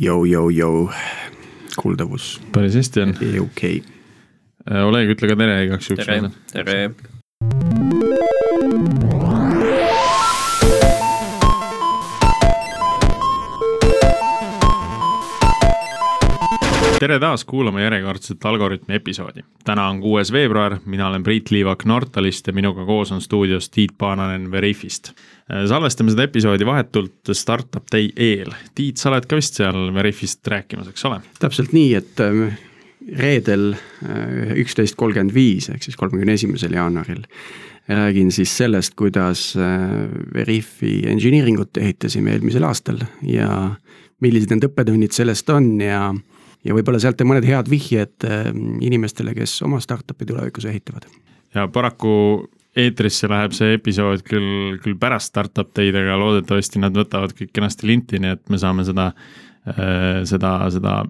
Jou-jou-jou, kuuldavus. päris hästi on. okei okay.. Oleg, ütle ka tere igaks juhuks. tere, tere. Tere taas kuulama järjekordset Algorütmi episoodi. täna on kuues veebruar, mina olen Priit Liivak Nortalist ja minuga koos on stuudios Tiit Paananen Veriffist. salvestame seda episoodi vahetult Startup Day eel. Tiit, sa oled ka vist seal Veriffist rääkimas, eks ole? täpselt nii, et ähm, reedel äh, üksteist kolmkümmend viis ehk siis kolmekümne esimesel jaanuaril räägin siis sellest, kuidas äh, Veriffi engineering ut ehitasime eelmisel aastal ja millised need õppetunnid sellest on ja ja võib-olla sealt mõned head vihjed äh, inimestele, kes oma startup'i tulevikus ehitavad. ja paraku eetrisse läheb see episood küll, küll pärast startup day'd, aga loodetavasti nad võtavad kõik kenasti linti, nii et me saame seda, äh, seda, seda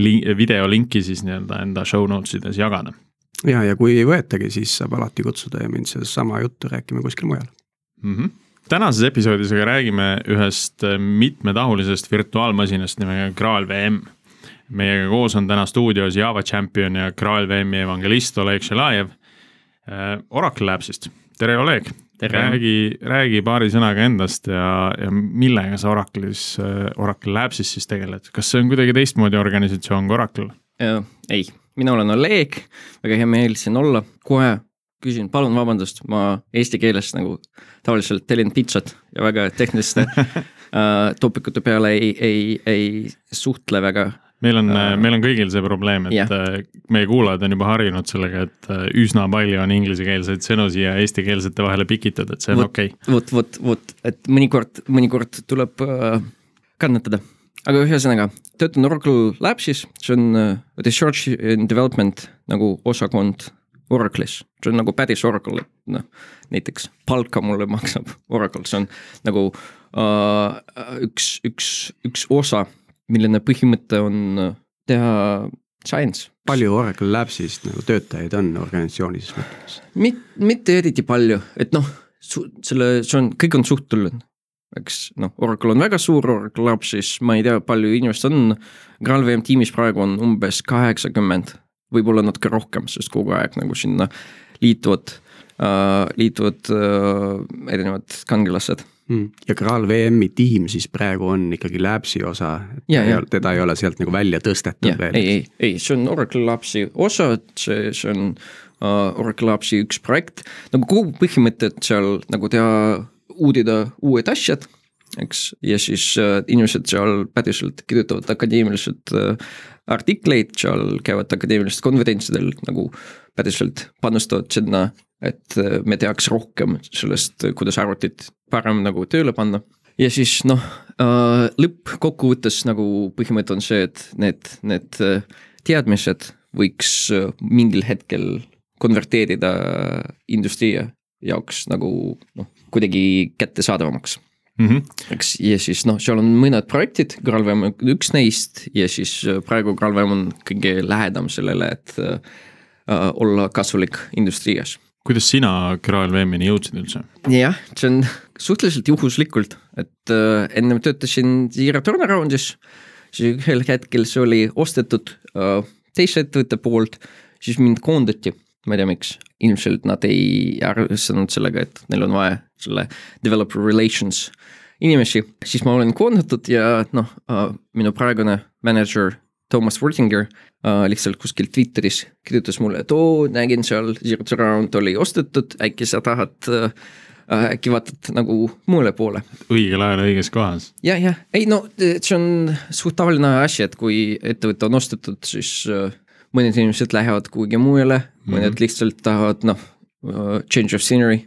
li-, videolinki siis nii-öelda enda show notes ides jagada. ja, ja kui ei võetagi, siis saab alati kutsuda ja mind sedasama juttu rääkima kuskil mujal mm. -hmm tänases episoodis aga räägime ühest mitmetahulisest virtuaalmasinast nimega Graal VM meiega koos on täna stuudios Java Champion ja Graal VM-i evangelist Oleg Šelajev äh, Oracle Labsist, tere Oleg! räägi, räägi paari sõnaga endast ja, ja millega sa Oracle'is, äh, Oracle Labsis siis tegeled, kas see on kuidagi teistmoodi organisatsioon kui Oracle? ei, mina olen Oleg, väga hea meel siin olla, kohe küsin, palun vabandust, ma eesti keeles nagu tavaliselt tellin pitsat ja väga tehniliste topikute peale ei, ei, ei suhtle väga meil on uh,, meil on kõigil see probleem, et yeah. Äh, meie kuulajad on juba harjunud sellega, et äh, üsna palju on inglisekeelseid sõnu siia eestikeelsete vahele pikitud, et see on okei okay.. vot, vot, vot, et mõnikord, mõnikord tuleb uh, kannatada. aga ühesõnaga, töötan Oracle Labsis, see on uh, research and development nagu osakond Oracle'is, see on nagu päris Oracle, et noh, näiteks palka mulle maksab Oracle, see on nagu uh, üks, üks, üks osa milline põhimõte on äh, teha science. palju Oracle Labsist nagu töötajaid on organisatsioonis mõttes? Mit-, mitte eriti palju, et noh, selle, see on, kõik on suhteline. eks noh, Oracle on väga suur, Oracle Labsis ma ei tea, palju inimesi on, GraalVM tiimis praegu on umbes kaheksakümmend, võib-olla natuke rohkem, sest kogu aeg nagu sinna liituvad äh,, liituvad äh, erinevad kangelased. Ja Graal VM-i tiim siis praegu on ikkagi Labsi osa, teda ei ole sealt nagu välja tõstetud ja, veel? ei, ei, ei, see on Oracle Labsi osa, see, see on uh, Oracle Labsi üks projekt, nagu kogu põhimõte, et seal nagu teha, uurida uued asjad, eks, ja siis uh, inimesed seal päriselt kirjutavad akadeemiliselt uh, artikleid, seal käivad akadeemilistel konverentsidel nagu päriselt panustavad sinna et äh, me teaks rohkem sellest, kuidas arvutit parem nagu tööle panna. ja siis noh, äh, lõppkokkuvõttes nagu põhimõte on see, et need, need äh, teadmised võiks mingil hetkel konverteerida industria jaoks nagu noh, kuidagi kättesaadavamaks mm. -hmm. eks, ja siis noh, seal on mõned projektid, GraalVM on üks neist ja siis praegu GraalVM on kõige lähedam sellele, et äh, olla kasulik industrias kuidas sina GraalVM-ini jõudsid üldse? jah, see on suhteliselt juhuslikult, et äh, ennem töötasin Zero Turnaroundis, siis ühel hetkel see oli ostetud äh, teise ettevõtte poolt, siis mind koondati, ma ei tea, miks, ilmselt nad ei arvestanud sellega, et neil on vaja selle developer relations inimesi, siis ma olen koondatud ja noh äh,, minu praegune manager Toomas Wortinger äh, lihtsalt kuskil Twitteris kirjutas mulle, et oo, nägin seal Zero to Round oli ostetud, äkki sa tahad äh, äkki vaatad nagu muule poole. õigel ajal õiges kohas. jah, jah, ei no see on suht tavaline asi, et kui ettevõte on ostetud, siis äh, mõned inimesed lähevad kuhugi mujale mm, -hmm. mõned lihtsalt tahavad noh uh,, change of scenery.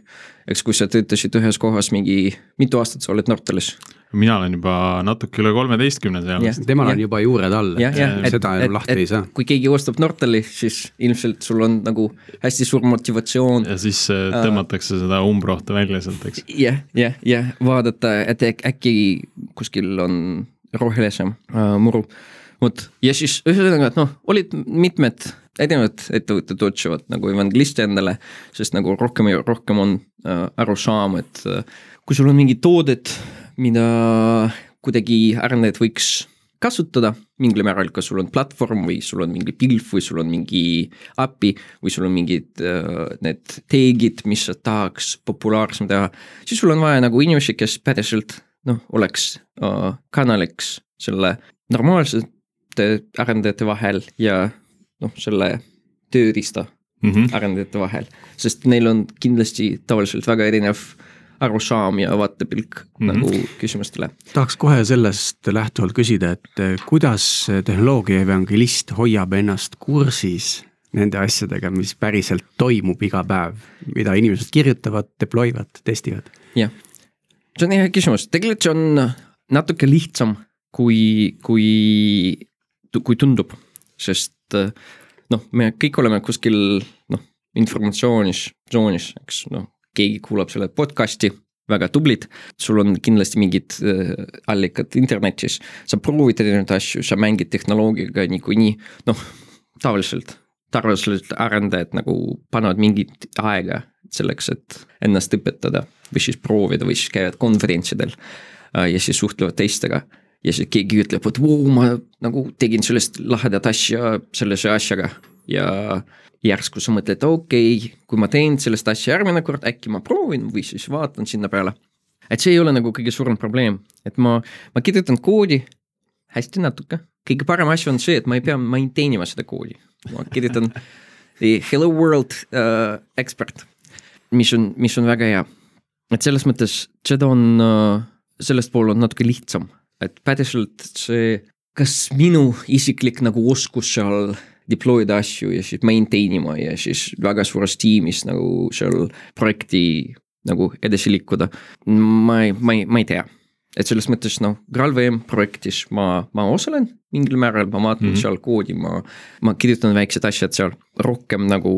eks kui sa töötasid ühes kohas mingi, mitu aastat sa oled Nortalis? mina olen juba natuke üle kolmeteistkümne seal. temal on juba juured all, et seda enam lahti et, ei saa. kui keegi ostab Nortali, siis ilmselt sul on nagu hästi suur motivatsioon. ja siis äh, tõmmatakse uh, seda umbrohtu välja sealt, eks. jah, jah, jah, vaadata, et äkki kuskil on rohelisem uh, muru. Vot, ja siis ühesõnaga, et noh, olid mitmed erinevad ettevõtted otsivad nagu evangelisti endale, sest nagu rohkem ja rohkem on äh, aru saama, et äh, kui sul on mingid toodet mida kuidagi arendajad võiks kasutada mingil määral, kas sul on platvorm või sul on mingi pilv või sul on mingi API või sul on mingid uh, need tag'id, mis sa tahaks populaarsem teha. siis sul on vaja nagu inimesi, kes päriselt noh, oleks uh, kanaliks selle normaalsete arendajate vahel ja noh, selle tööriista mm -hmm. arendajate vahel, sest neil on kindlasti tavaliselt väga erinev arusaam ja vaatepilk mm -hmm. nagu küsimustele. tahaks kohe sellest lähtuvalt küsida, et eh, kuidas tehnoloogia evangelist hoiab ennast kursis nende asjadega, mis päriselt toimub iga päev, mida inimesed kirjutavad, deploy ivad, testivad? jah, see on hea küsimus, tegelikult see on natuke lihtsam, kui, kui, kui tundub, sest noh, me kõik oleme kuskil noh, informatsioonis, tsoonis, eks noh, keegi kuulab selle podcast'i, väga tublid, sul on kindlasti mingid äh, allikad internetis, sa proovid erinevaid asju, sa mängid tehnoloogiaga niikuinii, noh, tavaliselt tavaliselt arendajad nagu panevad mingit aega selleks, et ennast õpetada või siis proovida või siis käivad konverentsidel äh, ja siis suhtlevad teistega. Ja siis keegi ütleb, et vau, ma nagu tegin sellest lahedat asja sellise asjaga. Ja järsku sa mõtled, okei okay,, kui ma teen sellest asja järgmine kord, äkki ma proovin või siis vaatan sinna peale. et see ei ole nagu kõige suurem probleem, et ma, ma kirjutan koodi hästi natuke, kõige parem asi on see, et ma ei pea maintain ima seda koodi, ma kirjutan hello world uh, expert, mis on, mis on väga hea. et selles mõttes seda on uh,, sellest pool on natuke lihtsam, et päriselt see, kas minu isiklik nagu oskus seal deploy ida asju ja siis maintain ima ja siis väga suures tiimis nagu seal projekti nagu edasi liikuda. ma ei, ma ei, ma ei tea, et selles mõttes noh, GraalVM projektis ma, ma osalen mingil määral, ma vaatan mm -hmm. seal koodi, ma, ma kirjutan väiksed asjad seal rohkem nagu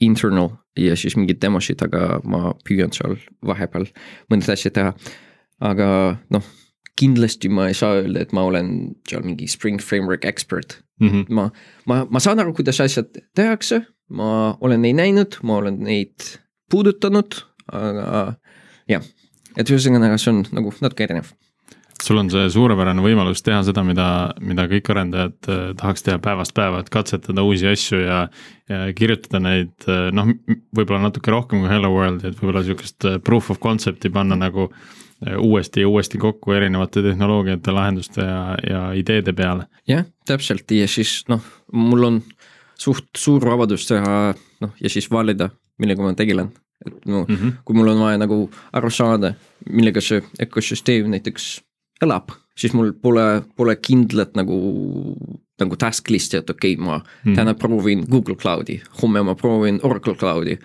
internal ja siis mingeid demosid, aga ma püüan seal vahepeal mõned asjad teha. aga noh, kindlasti ma ei saa öelda, et ma olen seal mingi Spring Framework expert mm. -hmm. ma, ma, ma saan aru, kuidas asjad tehakse, ma olen neid näinud, ma olen neid puudutanud, aga jah, et ühesõnaga, see on nagu natuke erinev sul on see suurepärane võimalus teha seda, mida, mida kõik arendajad eh, tahaks teha päevast päeva, et katsetada uusi asju ja, ja kirjutada neid eh, noh, võib-olla natuke rohkem kui Hello World'i, et võib-olla sihukest eh, proof of concept'i panna nagu uuesti ja uuesti kokku erinevate tehnoloogiate, lahenduste ja, ja ideede peale. jah, täpselt ja siis noh, mul on suht suur vabadus teha noh, ja siis valida, millega ma tegelen. et no mm -hmm. kui mul on vaja nagu aru saada, millega see ökosüsteem näiteks elab, siis mul pole, pole kindlat nagu, nagu task list'i, et okei okay,, ma mm -hmm. täna proovin Google Cloud'i, homme ma proovin Oracle Cloud'i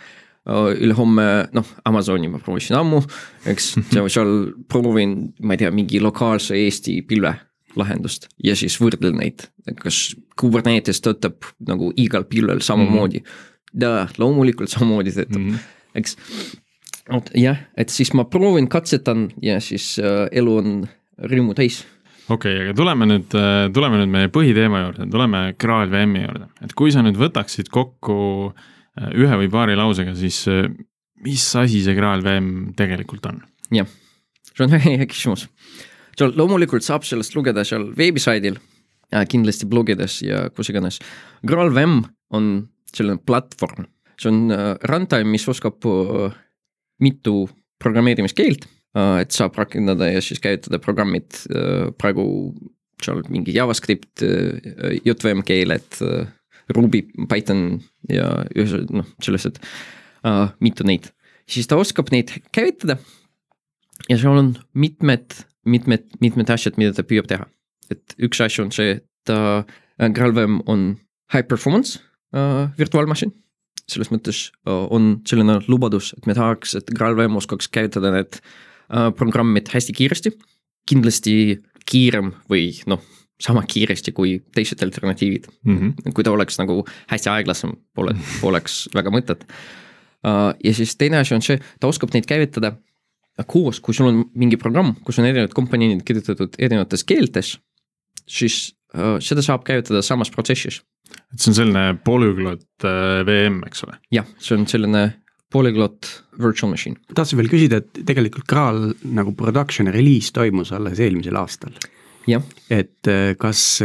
ülehomme noh, Amazoni ma proovisin ammu, eks seal proovin, ma ei tea, mingi lokaalse Eesti pilve lahendust ja siis võrdlen neid, kas Kubernetes töötab nagu igal pilvel samamoodi mm. -hmm. loomulikult samamoodi töötab mm, -hmm. eks. jah, et siis ma proovin, katsetan ja siis äh, elu on rõõmu täis okei okay,, aga tuleme nüüd, äh, tuleme nüüd meie põhiteema juurde, tuleme GraalVM-i juurde, et kui sa nüüd võtaksid kokku äh, Äh, ühe või paari lausega, siis äh, mis asi see GraalVM tegelikult on? jah, see on hea küsimus. seal loomulikult saab sellest lugeda seal veebisaidil kindlasti blogides ja kus iganes. GraalVM on selline platvorm, see on äh, runtime, mis oskab äh, mitu programmeerimiskeelt et saab rakendada ja siis käivitada programmid praegu seal mingi JavaScript JVM keeled Ruby, Python ja ühesõnaga noh, sellised uh, mitu neid, siis ta oskab neid käivitada. ja seal on mitmed, mitmed, mitmed asjad, mida ta püüab teha. et üks asi on see, et uh,, GraalVM on high performance uh, virtuaalmasin. selles mõttes on selline lubadus, et me tahaks, et GraalVM oskaks käivitada need programmid hästi kiiresti. kindlasti kiirem või noh sama kiiresti kui teised alternatiivid mm. -hmm. kui ta oleks nagu hästi aeglasem, pole, poleks väga mõtet. Uh, ja siis teine asi on see, ta oskab neid käivitada koos, kui sul on mingi programm, kus on erinevad komponendid kirjutatud erinevates keeltes, siis uh, seda saab käivitada samas protsessis. et see on selline polüglot uh, VM, eks ole? jah, see on selline Polyglot virtual machine. tahtsin veel küsida, et tegelikult Graal nagu production release toimus alles eelmisel aastal et äh, kas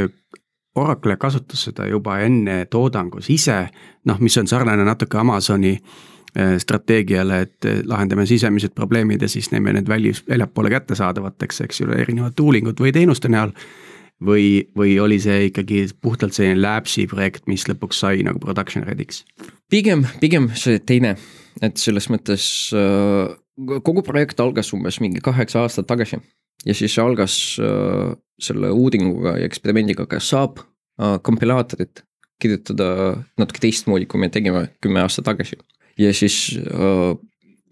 Oracle kasutas seda juba enne toodangus ise, noh, mis on sarnane natuke Amazoni äh, strateegiale, et äh, lahendame sisemised probleemid ja siis teeme need välis, väljapoole kättesaadavateks, eks ju, erinevad toolingud või teenuste näol. või, või oli see ikkagi puhtalt selline labs'i projekt, mis lõpuks sai nagu production ready'ks? pigem, pigem see teine, et selles mõttes kogu projekt algas umbes mingi kaheksa aastat tagasi ja siis algas äh, selle uuringuga ja eksperimendiga, kas saab äh, kompilaatorit kirjutada natuke teistmoodi, kui me tegime kümme aastat tagasi. ja siis äh,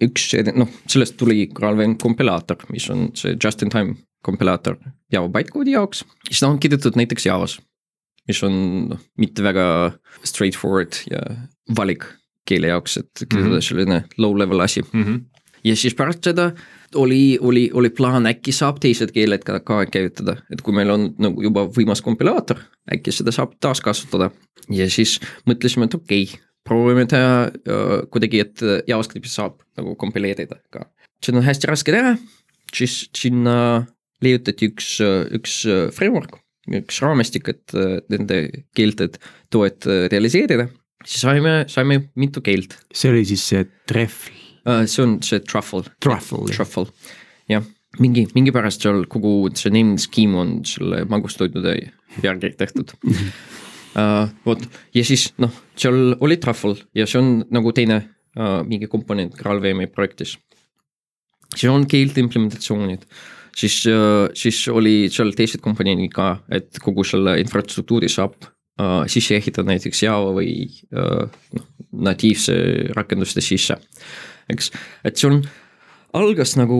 üks, noh, sellest tuli GraalVM kompilaator, mis on see just in time kompilaator Java bytecode'i jaoks, ta on kirjutatud näiteks Javas mis on noh, mitte väga straightforward ja valik keele jaoks, et kirjutada mm -hmm. selline low-level asi mm. -hmm. ja siis pärast seda oli, oli, oli plaan, äkki saab teised keeled ka, ka käivitada, et kui meil on nagu juba võimas kompilaator, äkki seda saab taaskasutada. ja siis mõtlesime, et okei okay,, proovime teha äh, kuidagi, et JavaScriptis saab nagu kompileerida ka. seda on hästi raske teha, siis sinna leiutati üks, üks framework, üks raamistik, et äh, nende keelte toet äh, realiseerida. siis saime, saime mitu keelt, see oli siis see trehv, see on see truffle truffle. truffle, jah, mingi, mingi pärast seal kogu see naming scheme on selle magustoitude järgi tehtud. Uh, vot ja siis noh, seal oli truffle ja see on nagu teine uh, mingi komponent GraalVM-i projektis. siis on keelte implementatsioonid, siis uh,, siis oli seal teised komponendid ka, et kogu selle infrastruktuuri saab uh, sisse ehitada näiteks Java või uh, noh, natiivse rakenduste sisse, eks, et on algas nagu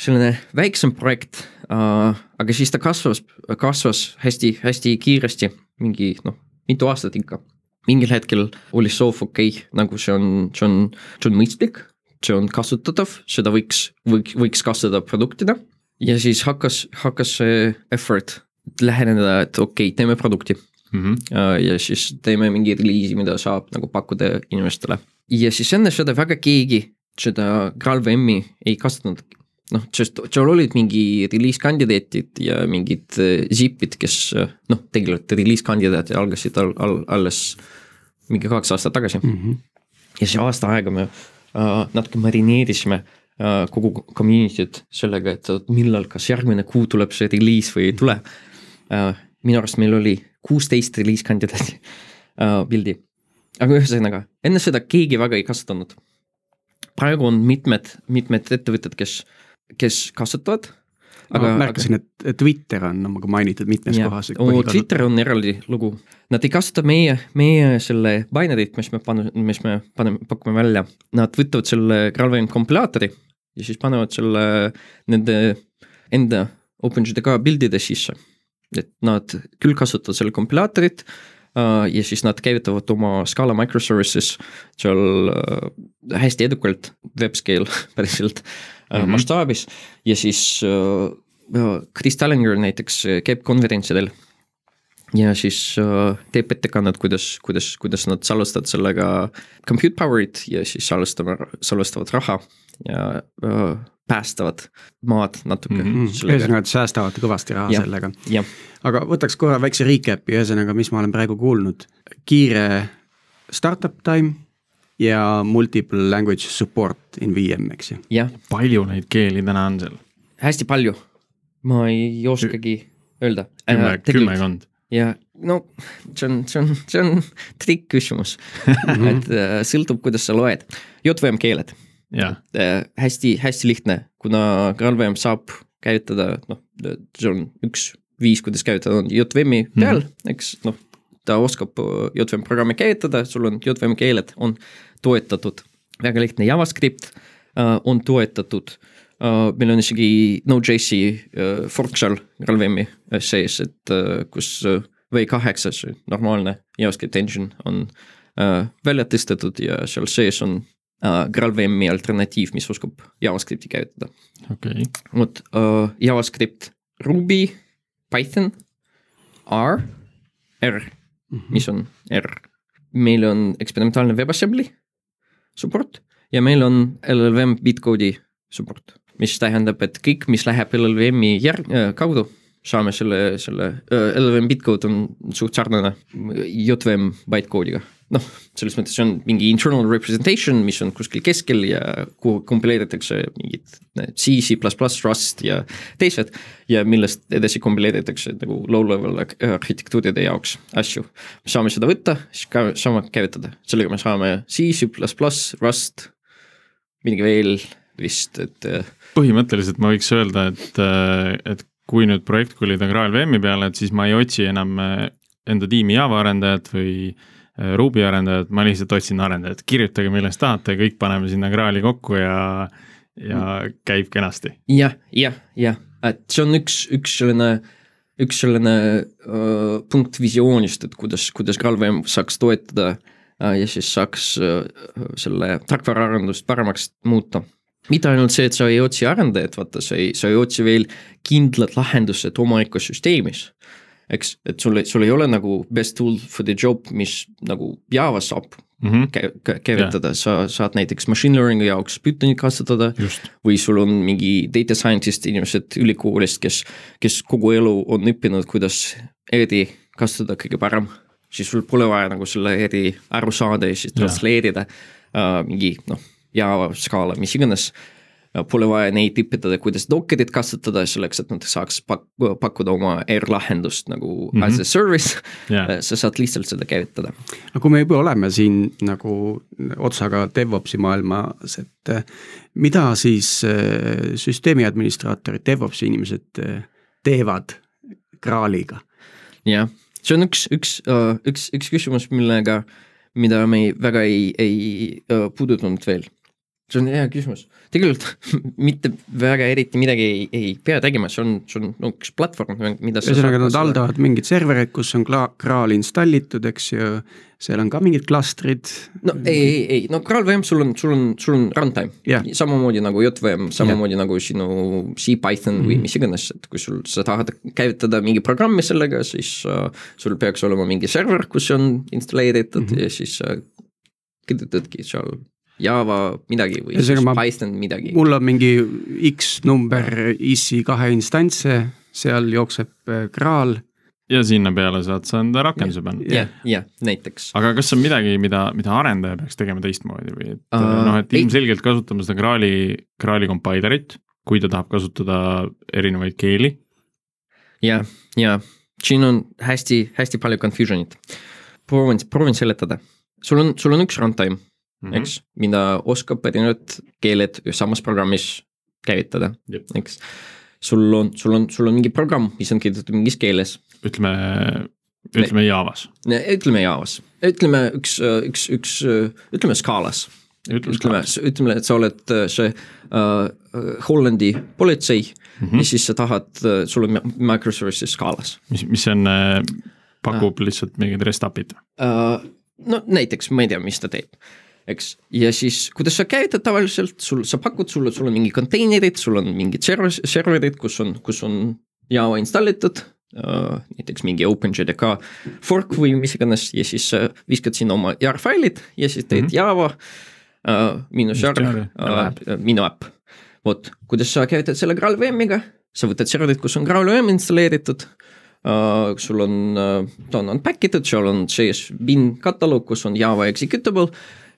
selline väiksem projekt äh,, aga siis ta kasvas, kasvas hästi-hästi kiiresti, mingi noh, mitu aastat ikka. mingil hetkel oli soov, okei okay,, nagu see on, see on, see on mõistlik, see on kasutatav, seda võiks, võiks, võiks kasutada produktina. ja siis hakkas, hakkas see effort läheneda, et okei okay,, teeme produkti Mm -hmm. Ja siis teeme mingi reliisi, mida saab nagu pakkuda inimestele. Ja siis enne seda väga keegi seda GraalVM-i ei kasutanud. noh, sest seal olid mingi reliiskandidaatid ja mingid äh, zipid, kes äh, noh, tegelikult reliiskandidaadid algasid all, all, alles mingi kaks aastat tagasi mm. Mhm. ja see aasta aega me äh, natuke marineerisime äh, kogu community't sellega, et millal, kas järgmine kuu tuleb see reliis või ei tule äh,. minu arust meil oli kuusteist reliiskandidaati äh, pildi. Aga ühesõnaga, enne seda keegi väga ei kasutanud. praegu on mitmed, mitmed ettevõtted, kes, kes kasutavad. aga märkasin, et Twitter on nagu mainitud mitmes Jah. kohas. Twitter on eraldi lugu, nad ei kasuta meie, meie selle binary't, mis me paneme, mis me paneme, pakume välja, nad võtavad selle GraalVM kompilaatori ja siis panevad selle nende enda OpenJDK pildide sisse. et nad küll kasutavad selle kompilaatorit ja siis nad käivitavad oma Scala microservices seal uh, hästi edukalt web-scale päriselt mm. -hmm. mastaabis ja siis Chris Tallinger näiteks käib konverentsidel ja siis teeb ettekannet, kuidas, kuidas, kuidas nad salvestavad sellega compute power'it ja siis salvestavad, salvestavad raha ja päästavad maad natuke mm. Mhm. -hmm. ühesõnaga, et säästavad kõvasti raha Jah. sellega. aga võtaks korra väikse recap'i, ühesõnaga, mis ma olen praegu kuulnud. kiire startup time ja multiple language support in VM, eks ju. palju neid keeli täna on seal? hästi palju. ma ei oskagi öelda. kümme, kümmekond. ja no see on, see on, see on trikk küsimus, et äh, sõltub, kuidas sa loed. JVM keeled jah, hästi-hästi lihtne, kuna GraalVM saab käivitada, noh, see on üks viis, kuidas käivitada, on JVM-i peal mm, -hmm. eks noh, ta oskab äh, JVM programmi käivitada, sul on JVM keeled on toetatud, väga lihtne. JavaScript äh, on toetatud. Äh,. meil on isegi Node.js-i äh, fork seal GraalVM-i sees, et äh, kus äh, V8, see normaalne JavaScript engine on äh, välja tõstetud ja seal sees on äh, GraalVM-i alternatiiv, mis oskab JavaScripti käivitada. okei okay.. vot äh, JavaScript, Ruby, Python, R, R, mis on R. meil on eksperimentaalne WebAssembly support ja meil on LLVM bitcode'i support, mis tähendab, et kõik, mis läheb LLVM-i järg- äh, kaudu saame selle, selle uh, LLVM bitcode on suht sarnane JVM bytecode'iga. noh, selles mõttes see on mingi internal representation, mis on kuskil keskel ja kuhu kompileeritakse mingid C, C++, Rust ja teised. ja millest edasi kompileeritakse nagu low-level arhitektuuride jaoks asju. saame seda võtta, siis ka saame käivitada, sellega me saame C, C++, Rust, midagi veel vist, et. põhimõtteliselt ma võiks öelda, et, et kui nüüd projekt kolida GraalVM-i peale, et siis ma ei otsi enam enda tiimi Java arendajat või Ruby arendajat, ma lihtsalt otsin arendajat, kirjutage millest tahate, kõik paneme sinna Graali kokku ja, ja käib kenasti. Ja,. jah, jah, jah, et see on üks, üks selline, üks selline uh, punkt visioonist, et kuidas, kuidas GraalVM saaks toetada uh, ja siis saaks uh, selle tarkvaraarendust paremaks muuta mitte ainult see, et sa ei otsi arendajat, vaata, sa ei, sa ei otsi veel kindlat lahendused oma ökosüsteemis. eks, et sul, sul ei ole nagu best tool for the job, mis nagu Javas saab mm -hmm. kä-, käivitada yeah., sa saad näiteks machine learning'i jaoks Pythonit kasutada. või sul on mingi data scientist inimesed ülikoolist, kes, kes kogu elu on õppinud, kuidas eri kasutada kõige parem. siis sul pole vaja nagu selle eri aru saada ja siis transleerida yeah. uh, mingi noh Java, Scala, mis iganes. Pole vaja neid õpetada, kuidas Dockerit kasutada selleks, et nad saaks pak-, pakkuda oma R-lahendust nagu mm -hmm. as a service yeah.. sa saad lihtsalt seda käivitada. no kui me juba oleme siin nagu otsaga DevOpsi maailmas, et eh, mida siis eh, süsteemi administraatorid, DevOpsi inimesed eh, teevad Graaliga? jah, see on üks, üks, üks, üks küsimus, millega, mida me väga ei, ei puudutanud veel see on hea küsimus, tegelikult mitte väga eriti midagi ei, ei pea tegema, see on, see on no, üks platvorm, mida. ühesõnaga nad haldavad mingeid servereid, kus on Graal installitud, eks ju, seal on ka mingid klastrid. no ei, ei, ei, no GraalVM sul on, sul on, sul on runtime yeah., samamoodi nagu JVM, samamoodi yeah. nagu sinu C-Python mm -hmm. või mhm. mis iganes, et kui sul, sa tahad käivitada mingi programmi sellega, siis uh, sul peaks olema mingi server, kus see on installeeritud mm -hmm. ja siis uh, kirjutadki seal Java midagi või siis Python midagi. mul on mingi X number EC kahe instantse, seal jookseb kraal. Äh, ja sinna peale saad sa enda rakenduse panna. jah, jah, näiteks. aga kas on midagi, mida, mida arendaja peaks tegema teistmoodi või et uh, noh, et ilmselgelt kasutama seda kraali, kraali kompailerit, kui ta tahab kasutada erinevaid keeli. ja, ja siin on hästi-hästi palju confusion'it. proovin, proovin seletada. sul on, sul on üks runtime mm, -hmm. eks, mida oskab erinevad keeled samas programmis käivitada, eks. sul on, sul on, sul on mingi programm, mis on kirjutatud mingis keeles. ütleme, ütleme Javas. ütleme Javas, ütleme üks, üks, üks, ütleme Scalas. ütleme, ütleme, et sa oled see uh, Hollandi politsei mm -hmm. ja siis sa tahad, sul on microservices Scalas. mis, mis on uh,, pakub uh, lihtsalt mingid restup'id uh,? no näiteks, ma ei tea, mis ta teeb eks, ja siis kuidas sa käivitad tavaliselt, sul, sa pakud, sul, sul on mingi konteinerid, sul on mingid server, serverid, kus on, kus on Java installitud uh,. näiteks mingi OpenJDK fork või mis iganes ja siis uh, viskad sinna oma jar failid ja siis teed mm -hmm. Java uh, miinus jar uh, minu äpp. vot, kuidas sa käivitad selle GraalVM-iga, sa võtad serverid, kus on GraalVM installeeritud uh,. sul on uh,, ta on unpack itud, seal on sees bin kataloog, kus on Java executable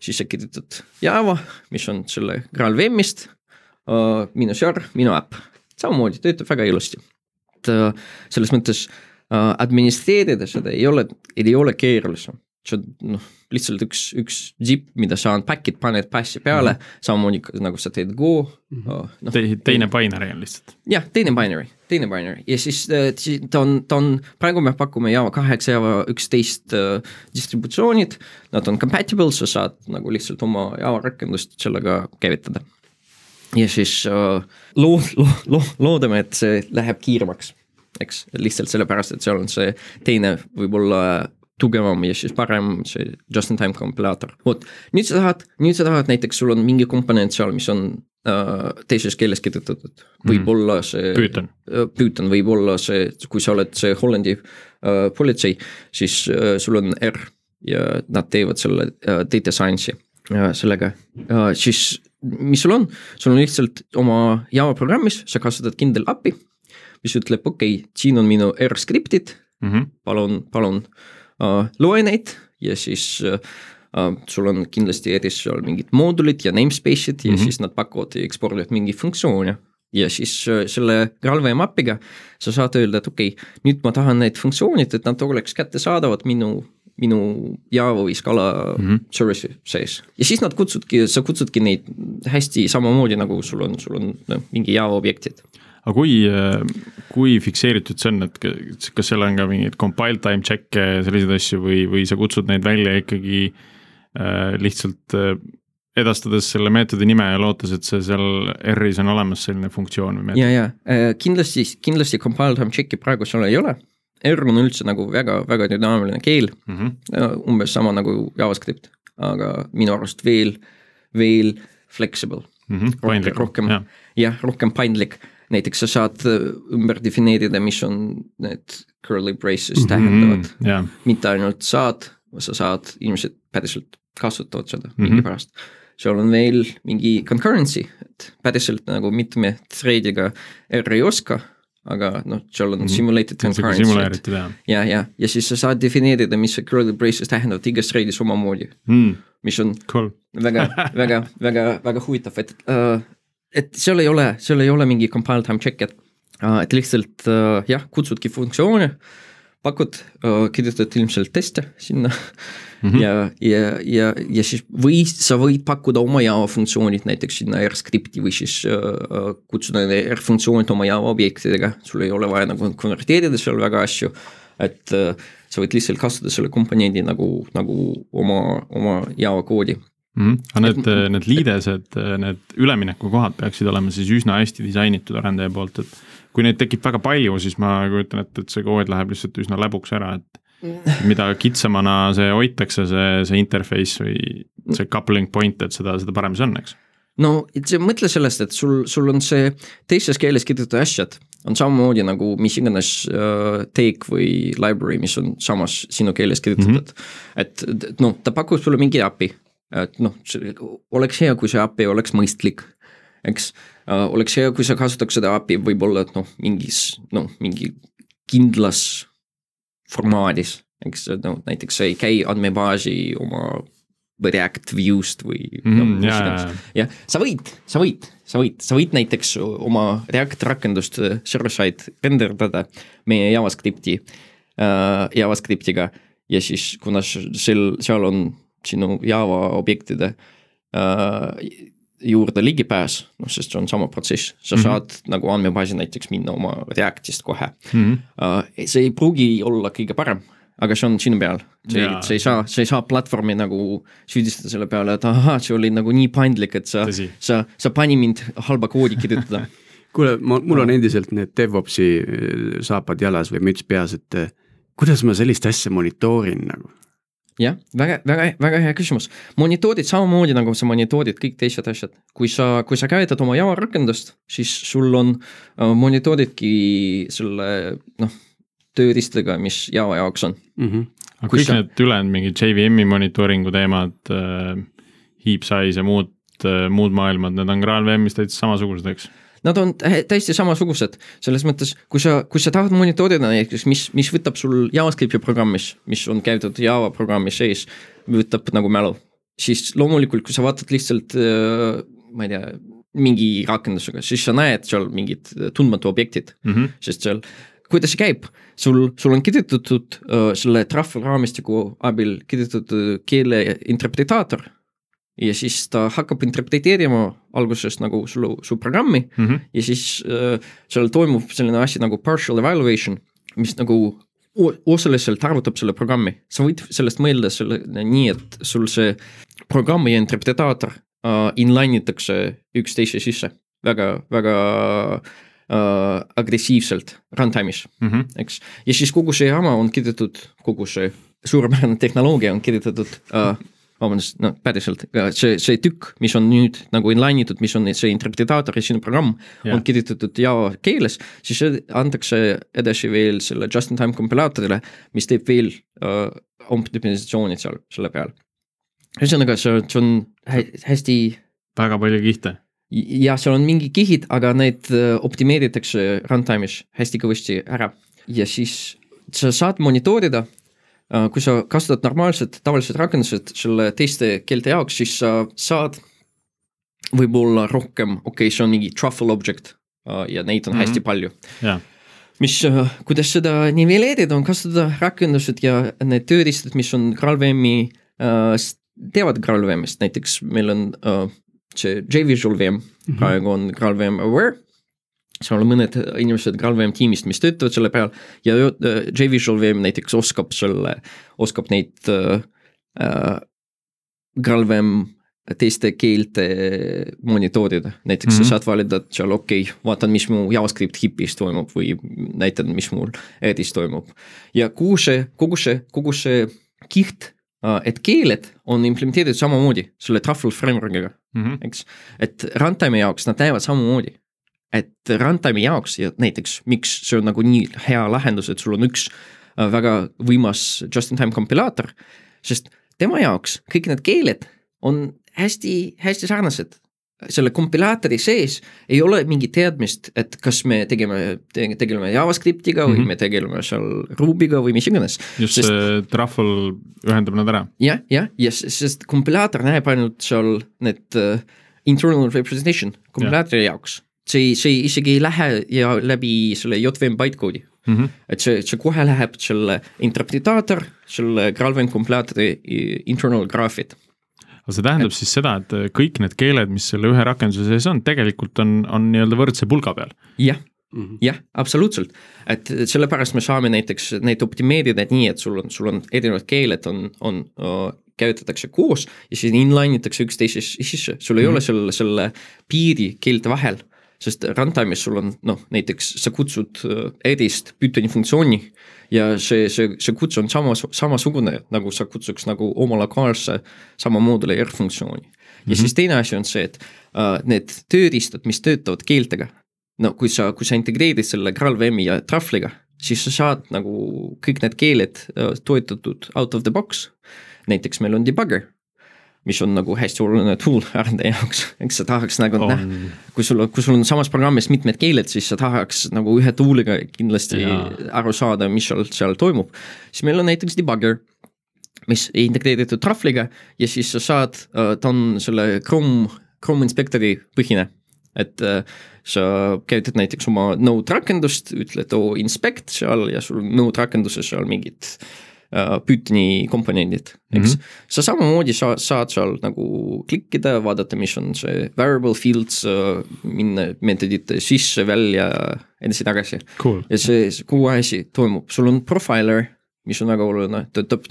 siis sa kirjutad Java, mis on selle GraalVM-ist uh,, minu jar, minu äpp, samamoodi töötab väga ilusti. et uh, selles mõttes uh, administreerida seda ei ole, ei ole keerulisem noh, lihtsalt üks, üks zip, mida sa unpack'id, paned pass'i peale mm, -hmm. samamoodi nagu sa teed Go mm. -hmm. No, Te, teine binary on lihtsalt. jah, teine binary, teine binary ja siis äh, ta on, ta on, praegu me pakume Java kaheksa, Java üksteist äh, distributsioonid. Nad on compatible, sa saad nagu lihtsalt oma Java rakendust sellega käivitada. ja siis äh, lood, lood, lood, loodame, et see läheb kiiremaks eks, lihtsalt sellepärast, et seal on see teine võib-olla tugevam ja siis parem see just-in-time kompilaator. vot, nüüd sa tahad, nüüd sa tahad näiteks, sul on mingi komponent seal, mis on äh, teises keeles kirjutatud. võib-olla mhm. see Python, äh, Python võib olla see, kui sa oled see Hollandi äh, politsei, siis äh, sul on R ja nad teevad selle äh, data science'i äh, sellega äh,, siis mis sul on, sul on lihtsalt oma Java programmis, sa kasutad kindel API mis ütleb, okei okay,, siin on minu R-skriptid mm. -hmm. palun, palun uh, loe neid ja siis uh, uh, sul on kindlasti eris seal mingid moodulid ja namespace'id ja mm -hmm. siis nad pakuvad ja ekspordivad mingi funktsioone. ja siis selle GraalVM äpiga sa saad öelda, et okei okay,, nüüd ma tahan need funktsioonid, et nad oleks kättesaadavad minu minu Java või Scala mm -hmm. service'i sees ja siis nad kutsudki, sa kutsudki neid hästi samamoodi nagu sul on, sul on noh, mingi Java objektid aga kui, kui fikseeritud see on, et kas seal on ka mingeid compile time check'e ja selliseid asju või, või sa kutsud neid välja ikkagi äh, lihtsalt äh, edastades selle meetodi nime ja lootes, et see seal R-is on olemas selline funktsioon või meetod? ja, ja äh, kindlasti, kindlasti compile time check'i praegu seal ei ole. R on üldse nagu väga, väga dünaamiline keel mm, -hmm. umbes sama nagu JavaScript, aga minu arust veel, veel flexible mm. -hmm. paindlik. rohkem, jah, rohkem paindlik näiteks sa saad äh, ümber defineerida, mis on need curly braces tähendavad mm. -hmm, yeah. mitte ainult saad, sa saad, inimesed päriselt kasutavad seda mm -hmm. mingipärast. seal on veel mingi concurrency, et päriselt nagu mitme thread'iga R ei oska, aga noh, seal on mm -hmm. simulated concurrency. ja, ja, ja siis sa saad defineerida, mis see curly braces tähendavad igas thread'is omamoodi mm., mis on cool. väga, väga, väga, väga huvitav, et uh, et seal ei ole, seal ei ole mingi compile time check, et, äh, et lihtsalt äh, jah, kutsudki funktsioone, pakud, äh, kirjutad ilmselt teste sinna mm -hmm. ja, ja, ja, ja siis või sa võid pakkuda oma Java funktsioonid näiteks sinna R-skripti või siis uh, kutsuda need R-funktsioonid oma Java objektidega, sul ei ole vaja nagu konverteerida seal väga asju, et uh, sa võid lihtsalt kasutada selle komponendi nagu, nagu oma, oma Java koodi mm. -hmm. aga need, need liidesed, need üleminekukohad peaksid olema siis üsna hästi disainitud arendaja poolt, et kui neid tekib väga palju, siis ma kujutan ette, et see kood läheb lihtsalt üsna läbuks ära, et mida kitsamana see hoitakse, see, see interface või see coupling point, et seda, seda parem see on, eks no mõtle sellest, et sul, sul on see teises keeles kirjutatud asjad on samamoodi nagu mis iganes uh, take või library, mis on samas sinu keeles kirjutatud mm. -hmm. et, et noh, ta pakub sulle mingi äpi et noh, oleks hea, kui see API oleks mõistlik, eks uh,. oleks hea, kui sa kasutaks seda API võib-olla, et noh, mingis noh, mingi kindlas formaadis, eks no näiteks sa ei käi andmebaasi oma React view'st või mm, no, mis iganes. jah, sa võid, sa võid, sa võid, sa võid näiteks oma React rakendust äh, server-side renderdada meie JavaScripti uh,, JavaScriptiga ja siis kuna seal, seal on sinu Java objektide äh, juurde ligipääs, noh, sest see on sama protsess, sa mm -hmm. saad nagu andmebaasi näiteks minna oma Reactist kohe mm. -hmm. See ei pruugi olla kõige parem, aga see on sinu peal, see, sa ei saa, sa ei saa platvormi nagu süüdistada selle peale, et ahah, see oli nagu nii paindlik, et sa, sa, sa pani mind halba koodi kirjutada kuule, ma, mul on endiselt need DevOpsi äh, saapad jalas või müts peas, et äh, kuidas ma sellist asja monitoorin nagu? Jah, väga, väga, väga hea küsimus. monitoorid samamoodi nagu sa monitoorid kõik teised asjad. kui sa, kui sa käivitad oma Java rakendust, siis sul on äh,, monitooridki selle noh, tööriistadega, mis Java jaoks on mm. -hmm. aga kõik sa... need ülejäänud mingid JVM-i monitooringu teemad äh,, heap size ja muud äh,, muud maailmad, need on GraalVM-is täitsa samasugused, eks? Nad on täiesti samasugused, selles mõttes, kui sa, kui sa tahad monitoorida näiteks, mis, mis võtab sul JavaScripti programmis, mis on käidud Java programmi sees, võtab nagu mälu. siis loomulikult, kui sa vaatad lihtsalt, äh, ma ei tea, mingi rakendusega, siis sa näed seal mingid tundmatu objektid mm, -hmm. sest seal kuidas see käib, sul, sul on kirjutatud uh, selle trahv raamistiku abil kirjutatud keele interpretaator ja siis ta hakkab interpreteerima alguses nagu su, su programmi mm -hmm. ja siis äh, seal toimub selline asi nagu partial evaluation, mis nagu osaliselt arvutab selle programmi. sa võid sellest mõelda selle nii, et sul see programm ja interpretaator äh, inline itakse üksteise sisse väga, väga äh, agressiivselt runtime'is mm, -hmm. eks. ja siis kogu see jama on kirjutatud, kogu see suurepärane tehnoloogia on kirjutatud äh, vabandust, no päriselt, see, see tükk, mis on nüüd nagu inline itud, mis on see interpretaator ja sinu programm yeah. on kirjutatud Java keeles, siis antakse edasi veel selle just-in-time kompilaatorile, mis teeb veel uh, optimisatsioonid seal selle peal. ühesõnaga, see, see on hä hästi. väga palju kihte ja seal on mingi kihid, aga need äh, optimeeritakse runtime'is hästi kõvasti ära ja siis sa saad monitoorida äh, kui sa kasutad normaalset tavalised rakendused selle teiste keelte jaoks, siis sa saad võib-olla rohkem, okei okay,, see on mingi truffle object äh, ja neid on mm -hmm. hästi palju jah, mis, kuidas seda nivelleerida, on kasutada rakendused ja need tööriistad, mis on GraalVM-i äh,, teavad GraalVM-ist, näiteks meil on äh, see JVisual VM mm, -hmm. praegu on GraalVM Aware. Seal on mõned inimesed GraalVM tiimist, mis töötavad selle peal ja äh, JVisual VM näiteks oskab selle, oskab neid äh, äh, GraalVM teiste keelte monitoorida, näiteks mm -hmm. sa mhm. saad valida seal okei okay,, vaatan, mis mu JavaScript hipis toimub või näitan, mis mul Edis toimub. ja kuhu see, kogu see, kogu see kiht, et keeled on implementeeritud samamoodi selle truffle framework'iga mm, -hmm. eks. et runtime'i jaoks nad näevad samamoodi. Et runtime'i jaoks ja näiteks, miks see on nagu nii hea lahendus, et sul on üks äh, väga võimas just-in-time kompilaator, sest tema jaoks kõik need keeled on hästi-hästi sarnased selle kompilaatori sees ei ole mingit teadmist, et kas me tegeme te,, tegeleme JavaScriptiga mm -hmm. või me tegeleme seal Ruby'ga või mis iganes. just sest, see truffle ühendab nad ära. jah, jah, ja sest kompilaator näeb ainult seal need uh, internal representation kompilaatori ja. jaoks. See ei, see isegi ei lähe ja läbi selle JVM bytecode'i mm. -hmm. et see, see kohe läheb selle interpretaator, selle GraalVM kompilaatori internal graafid aga see tähendab siis seda, et kõik need keeled, mis selle ühe rakenduse sees on, tegelikult on, on nii-öelda võrdse pulga peal? jah mm -hmm., jah, absoluutselt. et sellepärast me saame näiteks neid optimeerida nii, et sul on, sul on erinevad keeled on, on käytatakse koos ja siis inline itakse üksteise sisse, sul ei mm -hmm. ole selle, selle piiri keelte vahel sest runtime'is sul on noh, näiteks sa kutsud edist Pythoni funktsiooni ja see, see, see kutse on samas, samasugune, nagu sa kutsuks nagu oma lokaalse sama mooduli R funktsiooni. ja mm -hmm. siis teine asi on see, et uh, need tööriistad, mis töötavad keeltega, no kui sa, kui sa integreerid selle GraalVM-i ja Truffle'iga, siis sa saad nagu kõik need keeled uh, toetatud out of the box. näiteks meil on debugger mis on nagu hästi oluline tool arendaja jaoks, eks sa tahaks nagu on... näha, kui sul, kui sul on samas programmis mitmed keeled, siis sa tahaks nagu ühe tool'iga kindlasti ja. aru saada, mis seal, seal toimub. siis meil on näiteks debugger, mis integreeritud Truffle'iga ja siis sa saad, äh, ta on selle Chrome, Chrome inspektori põhine et äh, sa käytad näiteks oma Node rakendust, ütled oo oh, inspect seal ja sul on Node rakenduses seal mingid Äh, Pythoni komponendid, eks mm. -hmm. sa samamoodi sa saad seal nagu klikkida, vaadata, mis on see variable fields, äh, minna meetodite sisse-välja, edasi-tagasi cool.. ja see, kogu asi toimub, sul on profiler, mis on väga oluline, töötab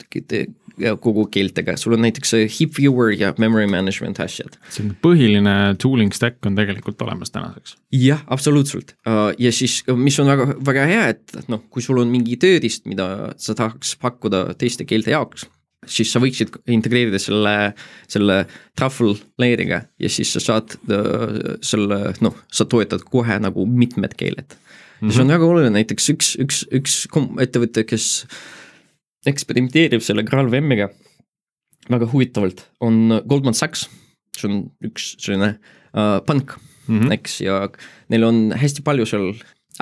kogu keeltega, sul on näiteks heap viewer ja memory management asjad. see põhiline tooling stack on tegelikult olemas tänaseks. jah, absoluutselt uh, ja siis, mis on väga, väga hea, et noh, kui sul on mingi tööriist, mida sa tahaks pakkuda teiste keelte jaoks, siis sa võiksid integreerida selle, selle truffle layer'iga ja siis sa saad uh, selle, noh, sa toetad kohe nagu mitmed keeled mm. -hmm. see on mhm. väga oluline, näiteks üks, üks, üks ettevõte, kes eksperimenteerib selle GraalVM-iga väga huvitavalt, on Goldman Sachs, see on üks selline uh, pank mm, -hmm. eks, ja neil on hästi palju seal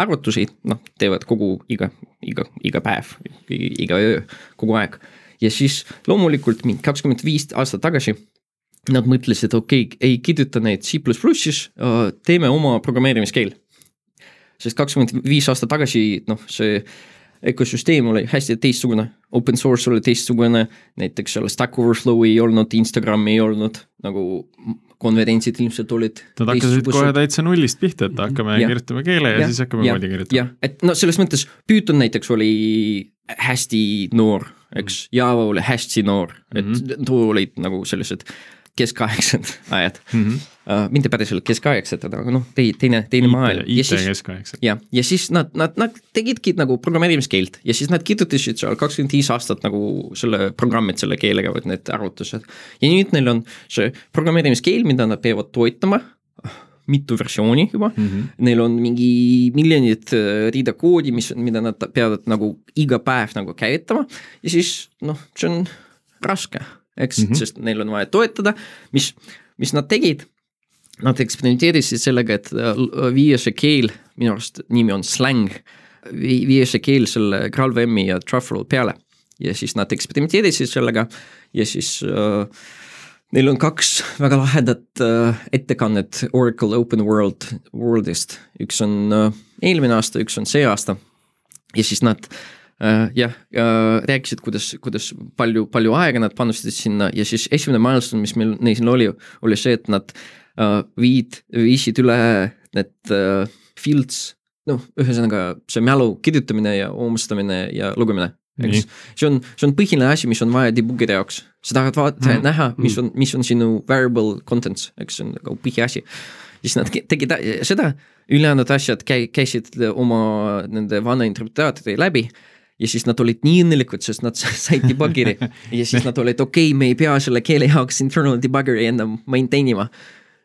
arvutusi, noh, teevad kogu iga, iga, iga päev, iga öö, kogu aeg. ja siis loomulikult mingi kakskümmend viis aastat tagasi nad mõtlesid, okei okay,, ei kirjuta neid C++-is uh,, teeme oma programmeerimiskeel. sest kakskümmend viis aastat tagasi, noh, see ökosüsteem oli hästi teistsugune, open source oli teistsugune, näiteks seal Stack Overflow ei olnud, Instagrami ei olnud, nagu konverentsid ilmselt olid. Nad hakkasid kohe täitsa nullist pihta, et hakkame ja, kirjutama keele ja, ja siis hakkame koodi kirjutama. et no selles mõttes Python näiteks oli hästi noor, eks, Java oli hästi noor, et mm -hmm. too olid nagu sellised keskaegsed ajad mm. -hmm. Uh, mitte päriselt keskaegsed, aga noh, tei-, teine, teine maailm. IT keskaegsed. jah, ja siis nad, nad, nad tegidki nagu programmeerimiskeelt ja siis nad kirjutasid seal kakskümmend viis aastat nagu selle programmid selle keelega, need arvutused. ja nüüd neil on see programmeerimiskeel, mida nad peavad toetama mitu versiooni juba mm, -hmm. neil on mingi miljonid äh, riida koodi, mis, mida nad peavad nagu iga päev nagu käivitama ja siis noh, see on raske eks mm, -hmm. sest neil on vaja toetada, mis, mis nad tegid. Nad eksperimenteerisid sellega, et äh, viia see keel, minu arust nimi on släng, viia see keel selle GraalVM-i ja Truffle peale. ja siis nad eksperimenteerisid sellega ja siis äh, Neil on kaks väga lahedat äh, ettekannet Oracle Open World, Worldist, üks on äh, eelmine aasta, üks on see aasta. ja siis nad äh, jah äh,, rääkisid, kuidas, kuidas palju, palju aega nad panustasid sinna ja siis esimene milestone, mis meil neil oli, oli see, et nad äh, viid, viisid üle need äh, fields, noh, ühesõnaga see mälu kirjutamine ja uumustamine ja lugemine eks. see on, see on põhiline asi, mis on vaja debug'ide jaoks, sa tahad vaadata mm -hmm. näha, mis on, mis on sinu variable contents, eks see on nagu põhiasi. siis nad tegid seda, ülejäänud asjad käi-, käisid oma nende vana interpretaatori läbi ja siis nad olid nii õnnelikud, sest nad said debugger'i ja siis nad olid okei okay,, me ei pea selle keele jaoks internal debugger'i enam maintain ima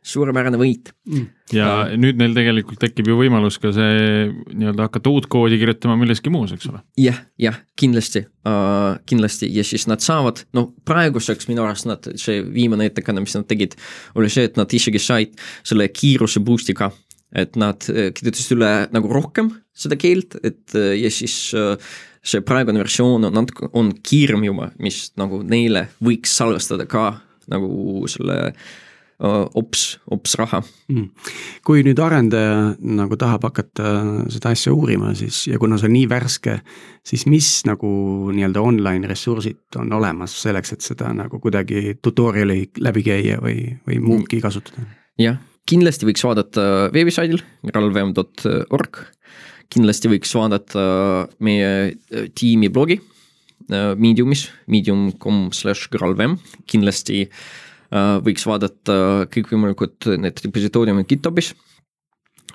suurepärane võit. Mm.. ja nüüd neil tegelikult tekib ju võimalus ka see nii-öelda hakata uut koodi kirjutama milleski muus, eks ole? Ja,. jah, jah, kindlasti. Uh,, kindlasti. Ja siis nad saavad, no praeguseks minu arust nad, see viimane ettekanne, mis nad tegid, oli see, et nad isegi said selle kiiruse boost'iga et nad äh, kirjutasid üle nagu rohkem seda keelt, et äh, ja siis see praegune versioon on natuke, on kiirem juba, mis nagu neile võiks salvestada ka nagu selle äh, ops, ops raha. Mm.. kui nüüd arendaja nagu tahab hakata seda asja uurima, siis ja kuna see on nii värske, siis mis nagu nii-öelda online ressursid on olemas selleks, et seda nagu kuidagi tutorial'i läbi käia või, või muudki kasutada? jah, kindlasti võiks vaadata veebisaidil ralvem.org, kindlasti võiks vaadata meie äh, tiimi blogi äh, Mediumis, medium.com slash gralvem, kindlasti äh, Äh, võiks vaadata kõikvõimalikud need repositooriumid GitHubis.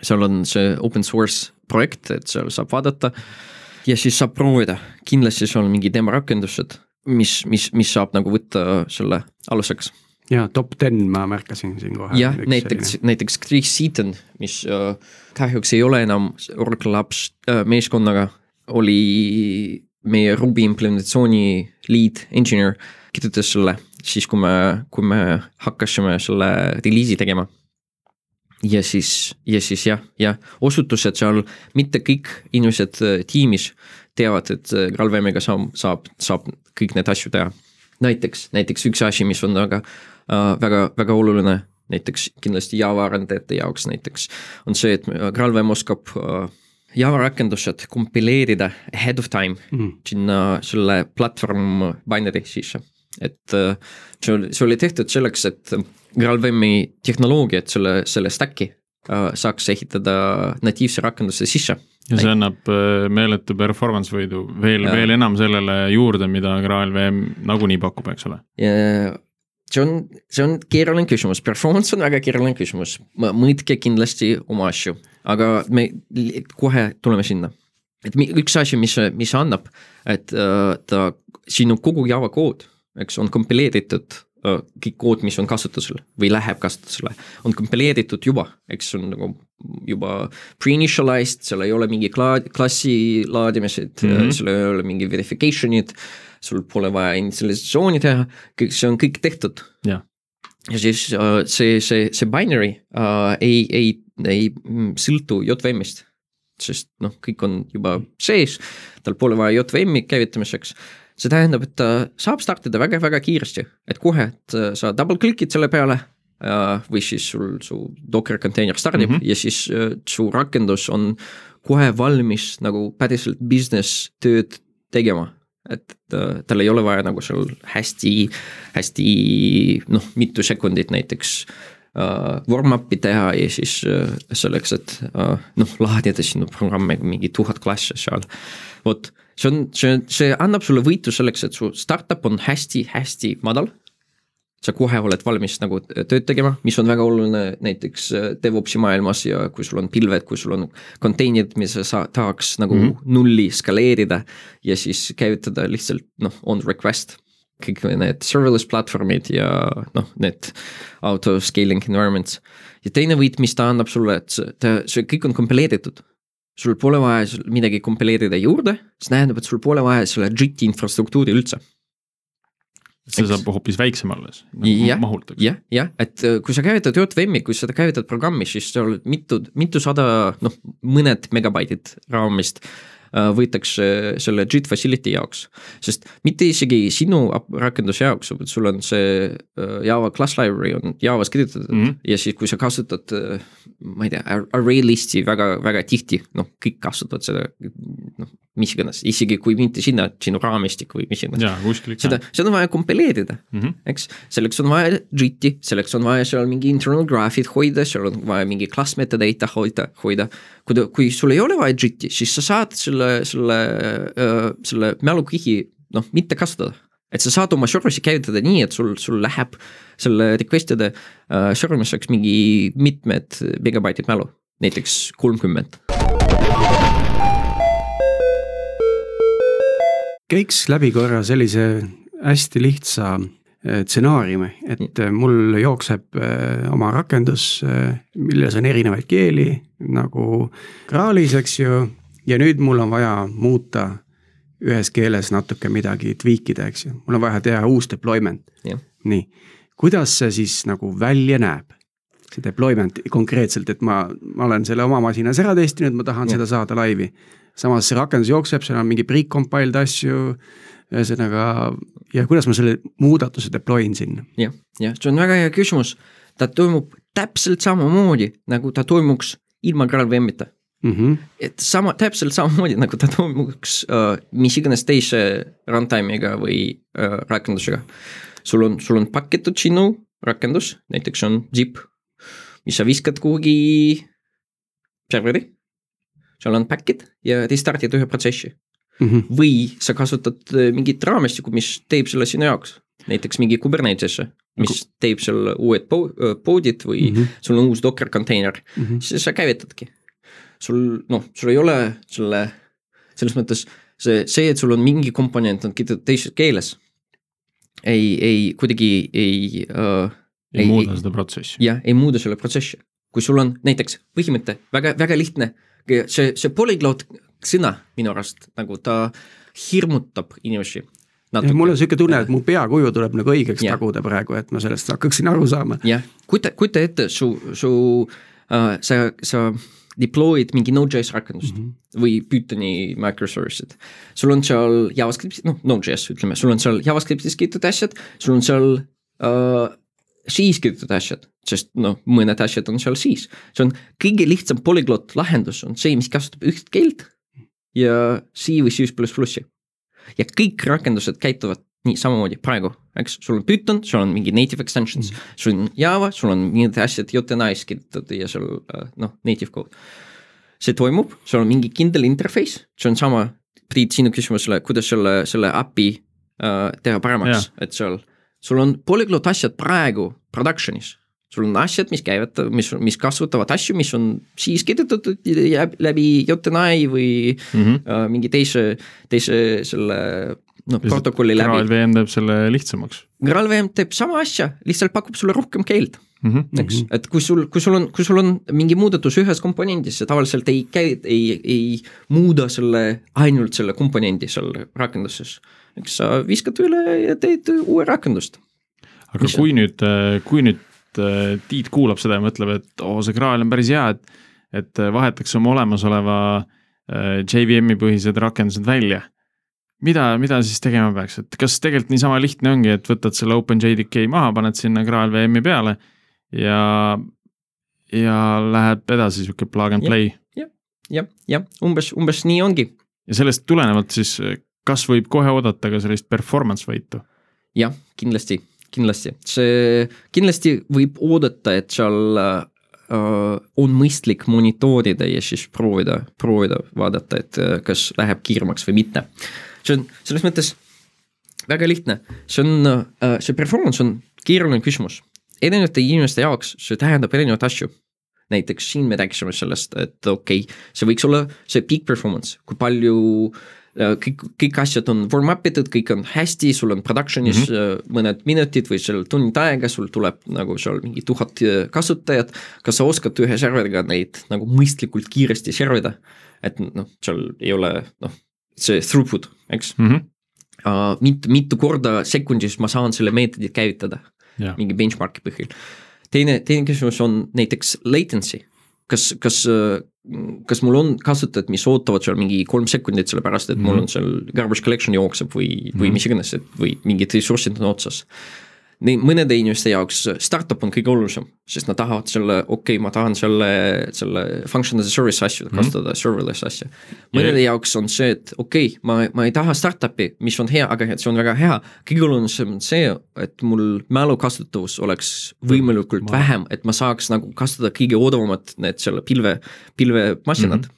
seal on see open source projekt, et seal saab vaadata. Ja siis saab proovida, kindlasti seal on mingi demorakendused, mis, mis, mis saab nagu võtta selle aluseks. Ja top ten ma märkasin siinkohal. jah, näiteks, näiteks Chris Seaton, mis äh, kahjuks ei ole enam Oracle Labs äh, meeskonnaga, oli meie Ruby implementatsiooni lead engineer, kirjutas selle siis, kui me, kui me hakkasime selle reliisi tegema. ja siis, ja siis jah, jah, osutus, et seal mitte kõik inimesed äh, tiimis teavad, et GraalVM-iga äh, saab, saab, saab kõik need asju teha. näiteks, näiteks üks asi, mis on väga äh,, väga, väga oluline, näiteks kindlasti Java arendajate jaoks näiteks, on see, et GraalVM oskab äh, Java rakendused kompileerida ahead of time mm sinna selle platvorm binary sisse et äh, see oli, see oli tehtud selleks, et GraalVM-i tehnoloogiat selle, selle stack'i äh, saaks ehitada natiivse rakenduse sisse. ja see annab äh, meeletu performance võidu veel, veel enam sellele juurde, mida GraalVM nagunii pakub, eks ole. see on, see on keeruline küsimus, performance on väga keeruline küsimus, mõõtke kindlasti oma asju, aga me kohe tuleme sinna. et üks asi, mis, mis annab, et ta, siin on kogu Java kood eks, on kompileeritud kõik kood, mis on kasutusel või läheb kasutusele, on kompileeritud juba, eks on nagu juba pre-initialized, seal ei ole mingi kla-, klassi laadimised mm, -hmm. seal ei ole mingi verification'id, sul pole vaja initsialisatsiooni teha, kõik see on kõik tehtud. ja siis see, see, see binary uh, ei, ei, ei sõltu JVM-ist, sest noh, kõik on juba sees, tal pole vaja JVM-i käivitamiseks see tähendab, et ta saab startida väga-väga kiiresti, et kohe, et äh, sa double click'id selle peale või siis sul su Docker container stardib mm -hmm. ja siis äh, su rakendus on kohe valmis nagu päriselt business tööd tegema. et äh, tal ei ole vaja nagu seal hästi, hästi noh, mitu sekundit näiteks uh, warm-up'i teha ja siis uh, selleks, et uh, noh, laadida sinu programmi mingi tuhat klassi seal. vot see on, see, see annab sulle võitu selleks, et su startup on hästi-hästi madal. sa kohe oled valmis nagu tööd tegema, mis on väga oluline näiteks äh, DevOpsi maailmas ja kui sul on pilved, kui sul on konteinerid, mis sa tahaks nagu mm -hmm. nulli skaleerida. ja siis käivitada lihtsalt noh, on request kõik need serverless platvormid ja noh, need auto scaling environments. ja teine võit, mis ta annab sulle, et see, see kõik on kompileeritud sul pole vaja midagi kompileerida juurde, see tähendab, et sul pole vaja selle JIT infrastruktuuri üldse. see Eks. saab hoopis väiksem alles nagu mahult, jah, jah, et äh, kui sa käivitad JVM-i, kui sa käivitad programmi, siis seal mitu, mitusada, noh, mõned megabaitid RAM-ist võetakse selle JIT facility jaoks. sest mitte isegi sinu rakenduse jaoks, vaid sul on see äh, Java class library on Javas kirjutatud mm. -hmm. ja siis, kui sa kasutad, ma ei tea, array list'i väga, väga tihti, noh, kõik kasutavad seda, noh, mis iganes, isegi kui mitte sinna, sinu raamistik või mis iganes. seda, seda on vaja kompileerida mm. -hmm. eks, selleks on vaja JIT-i, selleks on vaja seal mingi internal graph'id hoida, seal on vaja mingi class metadata hoida, hoida. kui kui sul ei ole vaja JIT-i, siis sa saad selle, selle, selle mälukihi noh, mitte kasutada. et sa saad oma service'i käivitada nii, et sul, sul läheb selle request'ide uh, service'iks mingi mitmed megabaitid mälu, näiteks kolmkümmend. käiks läbi korra sellise hästi lihtsa stsenaariumi, et mul jookseb oma rakendus, milles on erinevaid keeli nagu Graalis, eks ju. Ja nüüd mul on vaja muuta ühes keeles natuke midagi, tweak ida, eks ju, mul on vaja teha uus deployment. jah, nii, kuidas see siis nagu välja näeb? see deployment konkreetselt, et ma, ma olen selle oma masinas ära testinud, ma tahan Jah. seda saada laivi. samas see rakendus jookseb, seal on mingi pre-compiled asju, ühesõnaga ja kuidas ma selle muudatuse deploy in sinna? jah, jah, see on väga hea küsimus. ta toimub täpselt samamoodi, nagu ta toimuks ilma GraalVM-ita Mm -hmm. et sama, täpselt samamoodi nagu ta toimuks uh, mis iganes teise runtime'iga või uh, rakendusega. sul on, sul on pakitud sinu rakendus, näiteks on zip, mis sa viskad kuhugi serveri. seal on pack'id ja restard'id ühe protsessi Mm -hmm. või sa kasutad äh, mingit raamistikku, mis teeb selle sinu jaoks, näiteks mingi Kubernetesse, mis teeb seal uued po- poodid või mm. -hmm. sul on uus Docker konteiner Mm -hmm. siis sa käivitadki. Sul noh, sul ei ole selle, selles mõttes see, see, et sul on mingi komponent on kirjutatud teises keeles. ei, ei kuidagi ei äh,, ei Ei- muuda seda protsessi. jah, ei muuda selle protsessi. kui sul on näiteks põhimõte väga, väga lihtne, see, see polüglot sõna minu arust nagu ta hirmutab inimesi. ja mul on sihuke tunne, et mu peakuju tuleb nagu õigeks Jah. taguda praegu, et ma sellest hakkaksin aru saama. jah, kujuta, kujuta ette, su, su äh,, sa, sa deploy'd mingi Node.js rakendust mm -hmm. või Pythoni microservice'id. sul on seal JavaScripti, noh Node.js ütleme, sul on seal JavaScriptis kirjutatud asjad, sul on seal äh, siis kirjutatud asjad, sest noh, mõned asjad on seal siis. see on kõige lihtsam polüglot lahendus on see, mis kasutab üht keelt ja C või C pluss plussi. ja kõik rakendused käituvad nii samamoodi praegu, eks, sul on Python, sul on mingi native extensions mm, -hmm. sul on Java, sul on mingid asjad JNI-s kirjutatud ja seal äh, noh, native code. see toimub, sul on mingi kindel interface, see on sama, Priit, sinu küsimusele, kuidas selle, selle äpi äh, teha paremaks, et seal, sul on polüglot asjad praegu production'is. sul on asjad, mis käivad, mis, mis kasutavad asju, mis on siis kirjutatud läbi JNI või mm. -hmm. äh, mingi teise, teise selle noh, protokolli läbi. GraalVM teeb selle lihtsamaks GraalVM teeb sama asja, lihtsalt pakub sulle rohkem keelt, mm. -hmm. eks -hmm. et kui sul, kui sul on, kui sul on mingi muudatus ühes komponendis, see tavaliselt ei käi, ei, ei muuda selle, ainult selle komponendi seal rakenduses. eks sa viskad üle ja teed uue rakendust. aga Mis kui nüüd, kui nüüd äh, Tiit kuulab seda ja mõtleb, et oo, see Graal on päris hea, et, et vahetaks oma olemasoleva äh, JVM-i põhised rakendused välja. mida, mida siis tegema peaks, et kas tegelikult niisama lihtne ongi, et võtad selle OpenJDK maha, paned sinna Graal VM-i peale ja, ja läheb edasi sihuke plug and play jah, jah, umbes, umbes nii ongi. ja sellest tulenevalt siis, kas võib kohe oodata ka sellist performance võitu? jah, kindlasti, kindlasti, see kindlasti võib oodata, et seal äh, on mõistlik monitoorida ja siis proovida, proovida vaadata, et äh, kas läheb kiiremaks või mitte. See on selles mõttes väga lihtne, see on äh,, see performance on keeruline küsimus. erinevate inimeste jaoks see tähendab erinevaid asju näiteks siin me rääkisime sellest, et okei okay,, see võiks olla see peak performance, kui palju äh, kõik, kõik asjad on warm up itud, kõik on hästi, sul on production'is mm -hmm. mõned minutid või seal tund aega, sul tuleb nagu seal mingi tuhat äh, kasutajat. kas sa oskad ühe serveriga neid nagu mõistlikult kiiresti servida? et noh, seal ei ole noh, see throughput, eks Mm -hmm. uh, mitu, mitu korda sekundis ma saan selle meetodi käivitada Jah. mingi benchmark'i põhjal. teine, teine küsimus on näiteks latency, kas, kas, kas mul on kasutajad, mis ootavad seal mingi kolm sekundit, sellepärast et mm -hmm. mul on seal garbage collection jookseb või, või mm -hmm. mis iganes, et või mingid ressursid on otsas nii mõnede inimeste jaoks startup on kõige olulisem, sest nad tahavad selle, okei okay,, ma tahan selle, selle function as a service asju mm -hmm. kasutada, serverless asja. mõnede yeah. jaoks on see, et okei okay,, ma, ma ei taha startup'i, mis on hea, aga see on väga hea. kõige olulisem on see, et mul mälu kasutatavus oleks võimalikult ma... vähem, et ma saaks nagu kasutada kõige odavamat need selle pilve, pilvemasinad mm. -hmm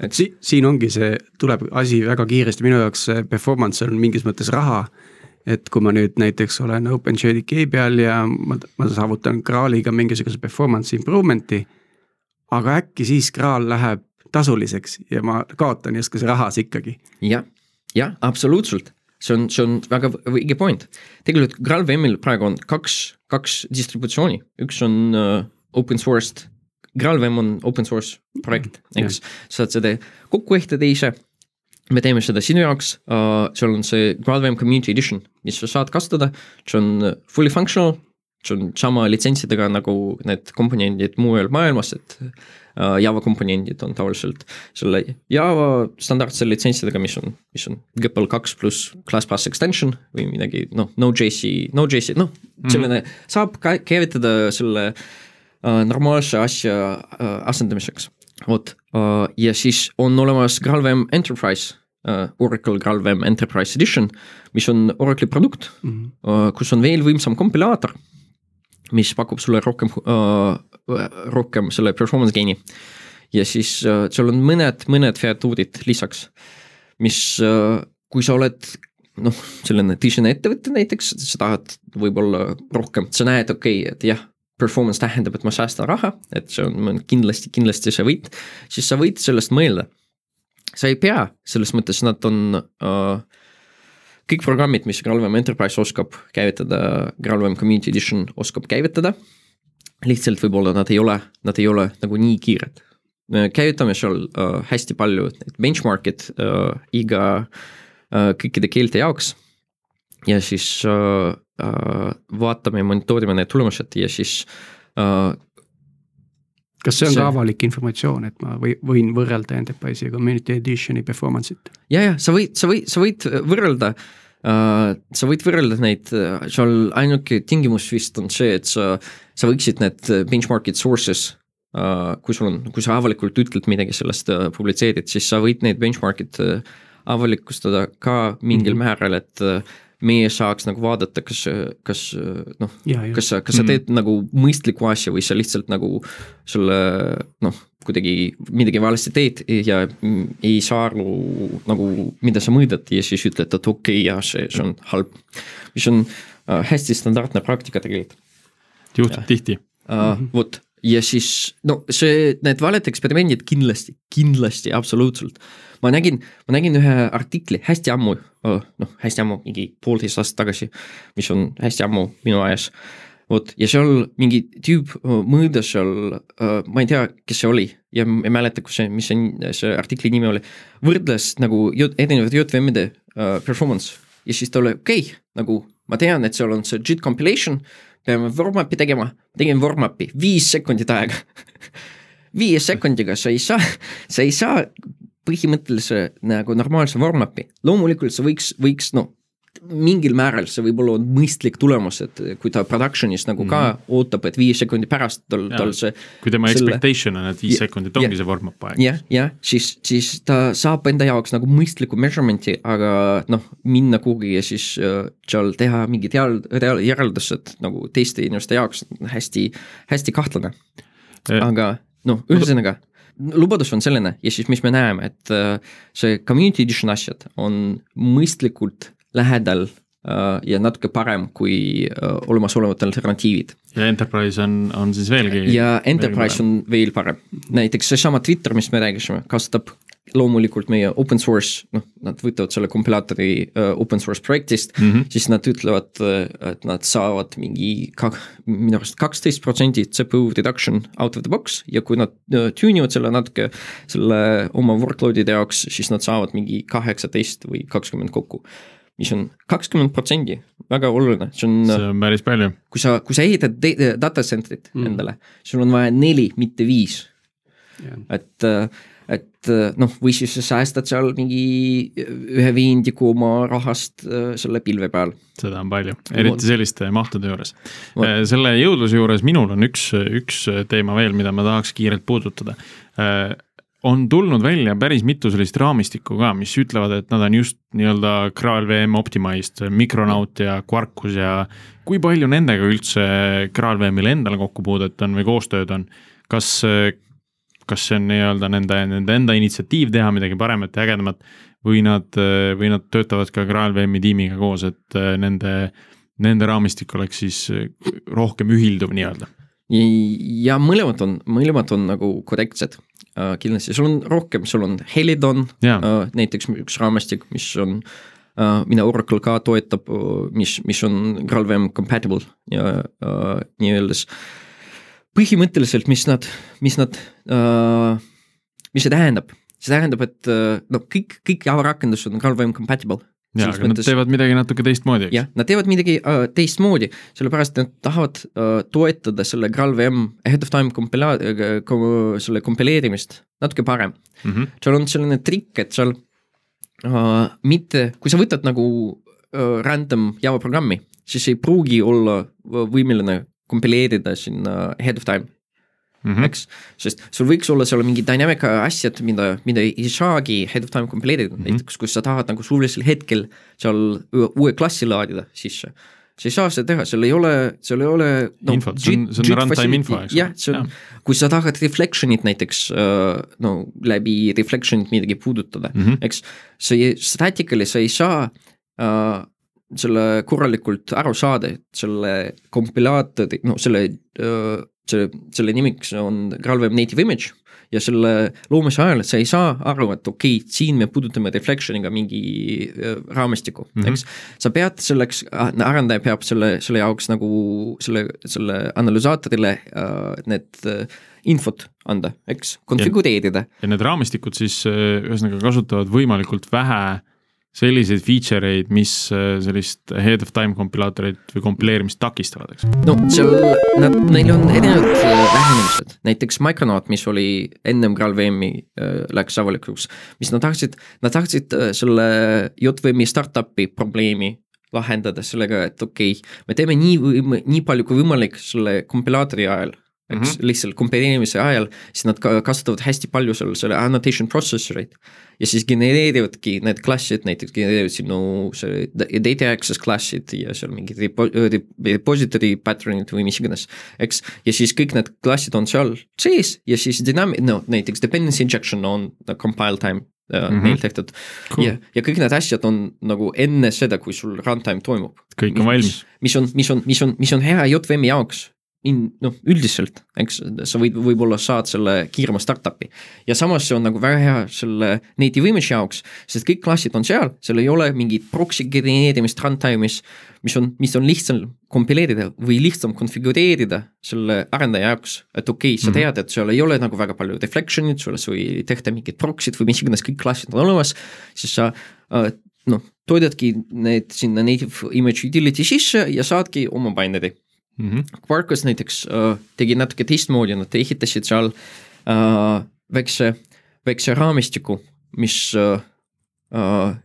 et si-, siin ongi see, tuleb asi väga kiiresti, minu jaoks performance on mingis mõttes raha et kui ma nüüd näiteks olen OpenJDK peal ja ma, ma saavutan Graaliga mingisuguse performance improvement'i. aga äkki siis Graal läheb tasuliseks ja ma kaotan justkui see rahas ikkagi ja,. jah, jah, absoluutselt, see on, see on väga õige point. tegelikult GraalVM-il praegu on kaks, kaks distributsiooni, üks on uh, open source'd GraalVM on open source projekt, eks, saad seda kokku ehitada ise me teeme seda sinu jaoks. Uh,, seal on see GraalVM Community Edition, mis sa saad kasutada, see on fully functional, see on sama litsentsidega nagu need komponendid mujal maailmas, et uh, Java komponendid on tavaliselt selle Java standardse litsentsidega, mis on, mis on GPL kaks pluss ClassPass extension või midagi, noh, Node.js-i, Node.js-i, noh, selline mm -hmm. saab käivitada selle uh, normaalse asja uh, asendamiseks vot uh, ja siis on olemas GraalVM Enterprise uh,, Oracle GraalVM Enterprise Edition, mis on Oracle'i produkt mm, -hmm. kus on veel võimsam kompilaator, mis pakub sulle rohkem uh,, rohkem selle performance gain'i. ja siis uh, seal on mõned, mõned featuurid lisaks, mis uh,, kui sa oled noh, selline tõsine ettevõte näiteks, sa tahad võib-olla rohkem, sa näed, okei okay,, et jah performance tähendab, et ma säästan raha, et see on kindlasti, kindlasti see võit, siis sa võid sellest mõelda. sa ei pea, selles mõttes nad on uh, kõik programmid, mis GraalVM Enterprise oskab käivitada, GraalVM Community Edition oskab käivitada. lihtsalt võib-olla nad ei ole, nad ei ole nagu nii kiired. käivitame seal uh, hästi palju benchmark'id uh, iga uh, kõikide keelte jaoks. ja siis uh, vaatame ja monitoorime need tulemused ja siis äh, kas see on see... ka avalik informatsioon, et ma või, võin võrrelda Enterprise'i Community Editioni performance'it? ja, ja sa võid, sa võid, sa võid võrrelda uh,, sa võid võrrelda neid, seal ainuke tingimus vist on see, et sa, sa võiksid need benchmark'id sources uh,, kui sul on, kui sa avalikult ütled midagi sellest uh, publitseerid, siis sa võid neid benchmark'id avalikustada ka mingil mm -hmm. määral, et meie saaks nagu vaadata, kas, kas noh, kas sa, kas sa mm. teed mm. nagu mõistlikku asja või sa lihtsalt nagu selle noh, kuidagi midagi valesti teed ja ei saa aru nagu, mida sa mõõdad ja siis ütled, et okei okay,, jah, see, see on halb. mis on äh, hästi standardne praktika tegelikult. juhtub tihti uh,. vot ja siis no see, need valed eksperimendid kindlasti, kindlasti absoluutselt ma nägin, ma nägin ühe artikli hästi ammu, noh hästi ammu, mingi poolteist aastat tagasi, mis on hästi ammu minu ajas. vot ja seal mingi tüüp mõõdas seal, ma ei tea, kes see oli ja ei mäleta, kus see, mis see, see artikli nimi oli. võrdles nagu erinevate JVM-ide performance ja siis ta oli okei okay,, nagu ma tean, et seal on see JIT compilation, peame warm-up'i tegema, tegin warm-up'i, viis sekundit aega viie sekundiga sa ei saa, sa ei saa põhimõttelise nagu normaalse warm-up'i, loomulikult see võiks, võiks noh, mingil määral see võib-olla on mõistlik tulemus, et kui ta production'is nagu ka mm -hmm. ootab, et viie sekundi pärast tal, tal see. kui tema selle... expectation on, et viis ja, sekundit ongi ja, see warm-up aeg. jah, jah, siis, siis ta saab enda jaoks nagu mõistliku measurement'i, aga noh, minna kuhugi ja siis äh, seal teha mingid järeldused nagu teiste inimeste jaoks hästi, hästi kahtlane. Äh, aga noh, ühesõnaga lubadus on selline ja siis, mis me näeme, et see community edition asjad on mõistlikult lähedal äh, ja natuke parem kui olemasolevad alternatiivid. ja Enterprise on, on siis veelgi. ja Enterprise veel on veel parem, näiteks seesama Twitter, mis me rääkisime, kasutab loomulikult meie open source, noh, nad võtavad selle kompilaatori uh, open source projektist mm, -hmm. siis nad ütlevad, äh, et nad saavad mingi ka, minu arust kaksteist protsenti CPU reduction out of the box ja kui nad uh, tune ivad selle natuke, selle oma workload'ide jaoks, siis nad saavad mingi kaheksateist või kakskümmend kokku. mis on kakskümmend protsendi, väga oluline, see on, see on päris palju. kui sa, kui sa ehitad data center'it mm. endale, sul on vaja neli, mitte viis. et, et noh, või siis sa säästad seal mingi ühe viiendiku oma rahast äh, selle pilve peal. seda on palju, eriti selliste mahtude juures. Äh, selle jõudluse juures minul on üks, üks teema veel, mida ma tahaks kiirelt puudutada. Äh, on tulnud välja päris mitu sellist raamistikku ka, mis ütlevad, et nad on just nii-öelda GraalVM optimized, Micronaut ja Quarkus ja kui palju nendega üldse GraalVM-il endal kokkupuudet on või koostööd on, kas, kas see on nii-öelda nende, nende enda initsiatiiv teha midagi paremat ja ägedamat või nad, või nad töötavad ka GraalVM-i tiimiga koos, et nende, nende raamistik oleks siis rohkem ühilduv nii-öelda? ja mõlemad on, mõlemad on nagu korrektsed uh,. kindlasti, sul on rohkem, sul on Helidon yeah. uh, näiteks üks raamistik, mis on uh,, mida Oracle ka toetab, mis, mis on GraalVM compatible ja uh, nii-öeldes. Põhimõtteliselt, mis nad, mis nad uh,, mis see tähendab, see tähendab, et uh, no kõik, kõik Java rakendused on GraalVM compatible jaa, aga mõttes... nad teevad midagi natuke teistmoodi, eks? jah, nad teevad midagi uh, teistmoodi, sellepärast nad tahavad uh, toetada selle GraalVM ahead of time kompila- uh,, selle kompileerimist natuke parem mm. -hmm. seal on selline trikk, et seal uh, mitte, kui sa võtad nagu uh, random Java programmi, siis ei pruugi olla võimeline kompileerida sinna ahead of time mm, -hmm. eks. sest sul võiks olla seal mingi dynamic asjad, mida, mida ei saagi head of time kompileerida mm, -hmm. näiteks kui sa tahad nagu suulisel hetkel seal uue klassi laadida sisse sa ei saa seda teha, seal ei ole, seal ei ole no,. infot, see on, see on runtime info, eks. jah, see on, kui sa tahad reflection'it näiteks uh, no läbi reflection'it midagi puudutada mm, -hmm. eks. sa ei, statically sa ei saa uh, selle korralikult aru saada, et selle kompilaatori, no selle uh, selle, selle nimiks on GraalVM native image ja selle loomise ajal sa ei saa aru, et okei okay,, siin me puudutame reflection'iga mingi raamistikku mm, -hmm. eks. sa pead selleks, arendaja peab selle, selle jaoks nagu selle, selle analüsaatorile äh, need äh, infot anda, eks, konfigureerida. ja need raamistikud siis ühesõnaga kasutavad võimalikult vähe äh, selliseid feature eid, mis äh, sellist head of time kompilaatorit või kompileerimist takistavad, eks? no seal, nad, neil on erinevad äh, lähenemised, näiteks Micronaut, mis oli ennem GraalVM-i äh, läks avalikuks, mis nad tahtsid, nad tahtsid selle JVM-i startup'i probleemi lahendada sellega, et okei okay,, me teeme nii, nii palju kui võimalik selle kompilaatori ajal eks mm -hmm. lihtsalt kompileerimise ajal, siis nad kasutavad hästi palju seal selle annotation processor'it. ja siis genereerivadki need klassid, näiteks genereerivad sinu see data access class'id ja seal mingid repo, repository pattern'id või mis iganes. eks, ja siis kõik need klassid on seal sees ja siis dynamic, no näiteks dependency injection on compile time mm -hmm. neil tehtud cool.. ja, ja kõik need asjad on nagu enne seda, kui sul runtime toimub. kõik on valmis. mis on, mis on, mis on, mis on hea JVM-i jaoks in-, noh, üldiselt, eks, sa võid, võib-olla saad selle kiirema startup'i. ja samas see on nagu väga hea selle native image jaoks, sest kõik klassid on seal, seal ei ole mingit proxy genereerimist runtime'is, mis on, mis on lihtsam kompileerida või lihtsam konfigureerida selle arendaja jaoks. et okei okay,, sa mhm. tead, et seal ei ole nagu väga palju reflection'it, sulle ei tehta mingit proxy't või mis iganes, kõik klassid on olemas, siis sa äh, noh, toodadki need sinna native image utility sisse ja saadki oma binary mm. -hmm. Quarkus näiteks äh, tegi natuke teistmoodi, nad ehitasid seal äh, väikse, väikse raamistiku, mis äh, äh,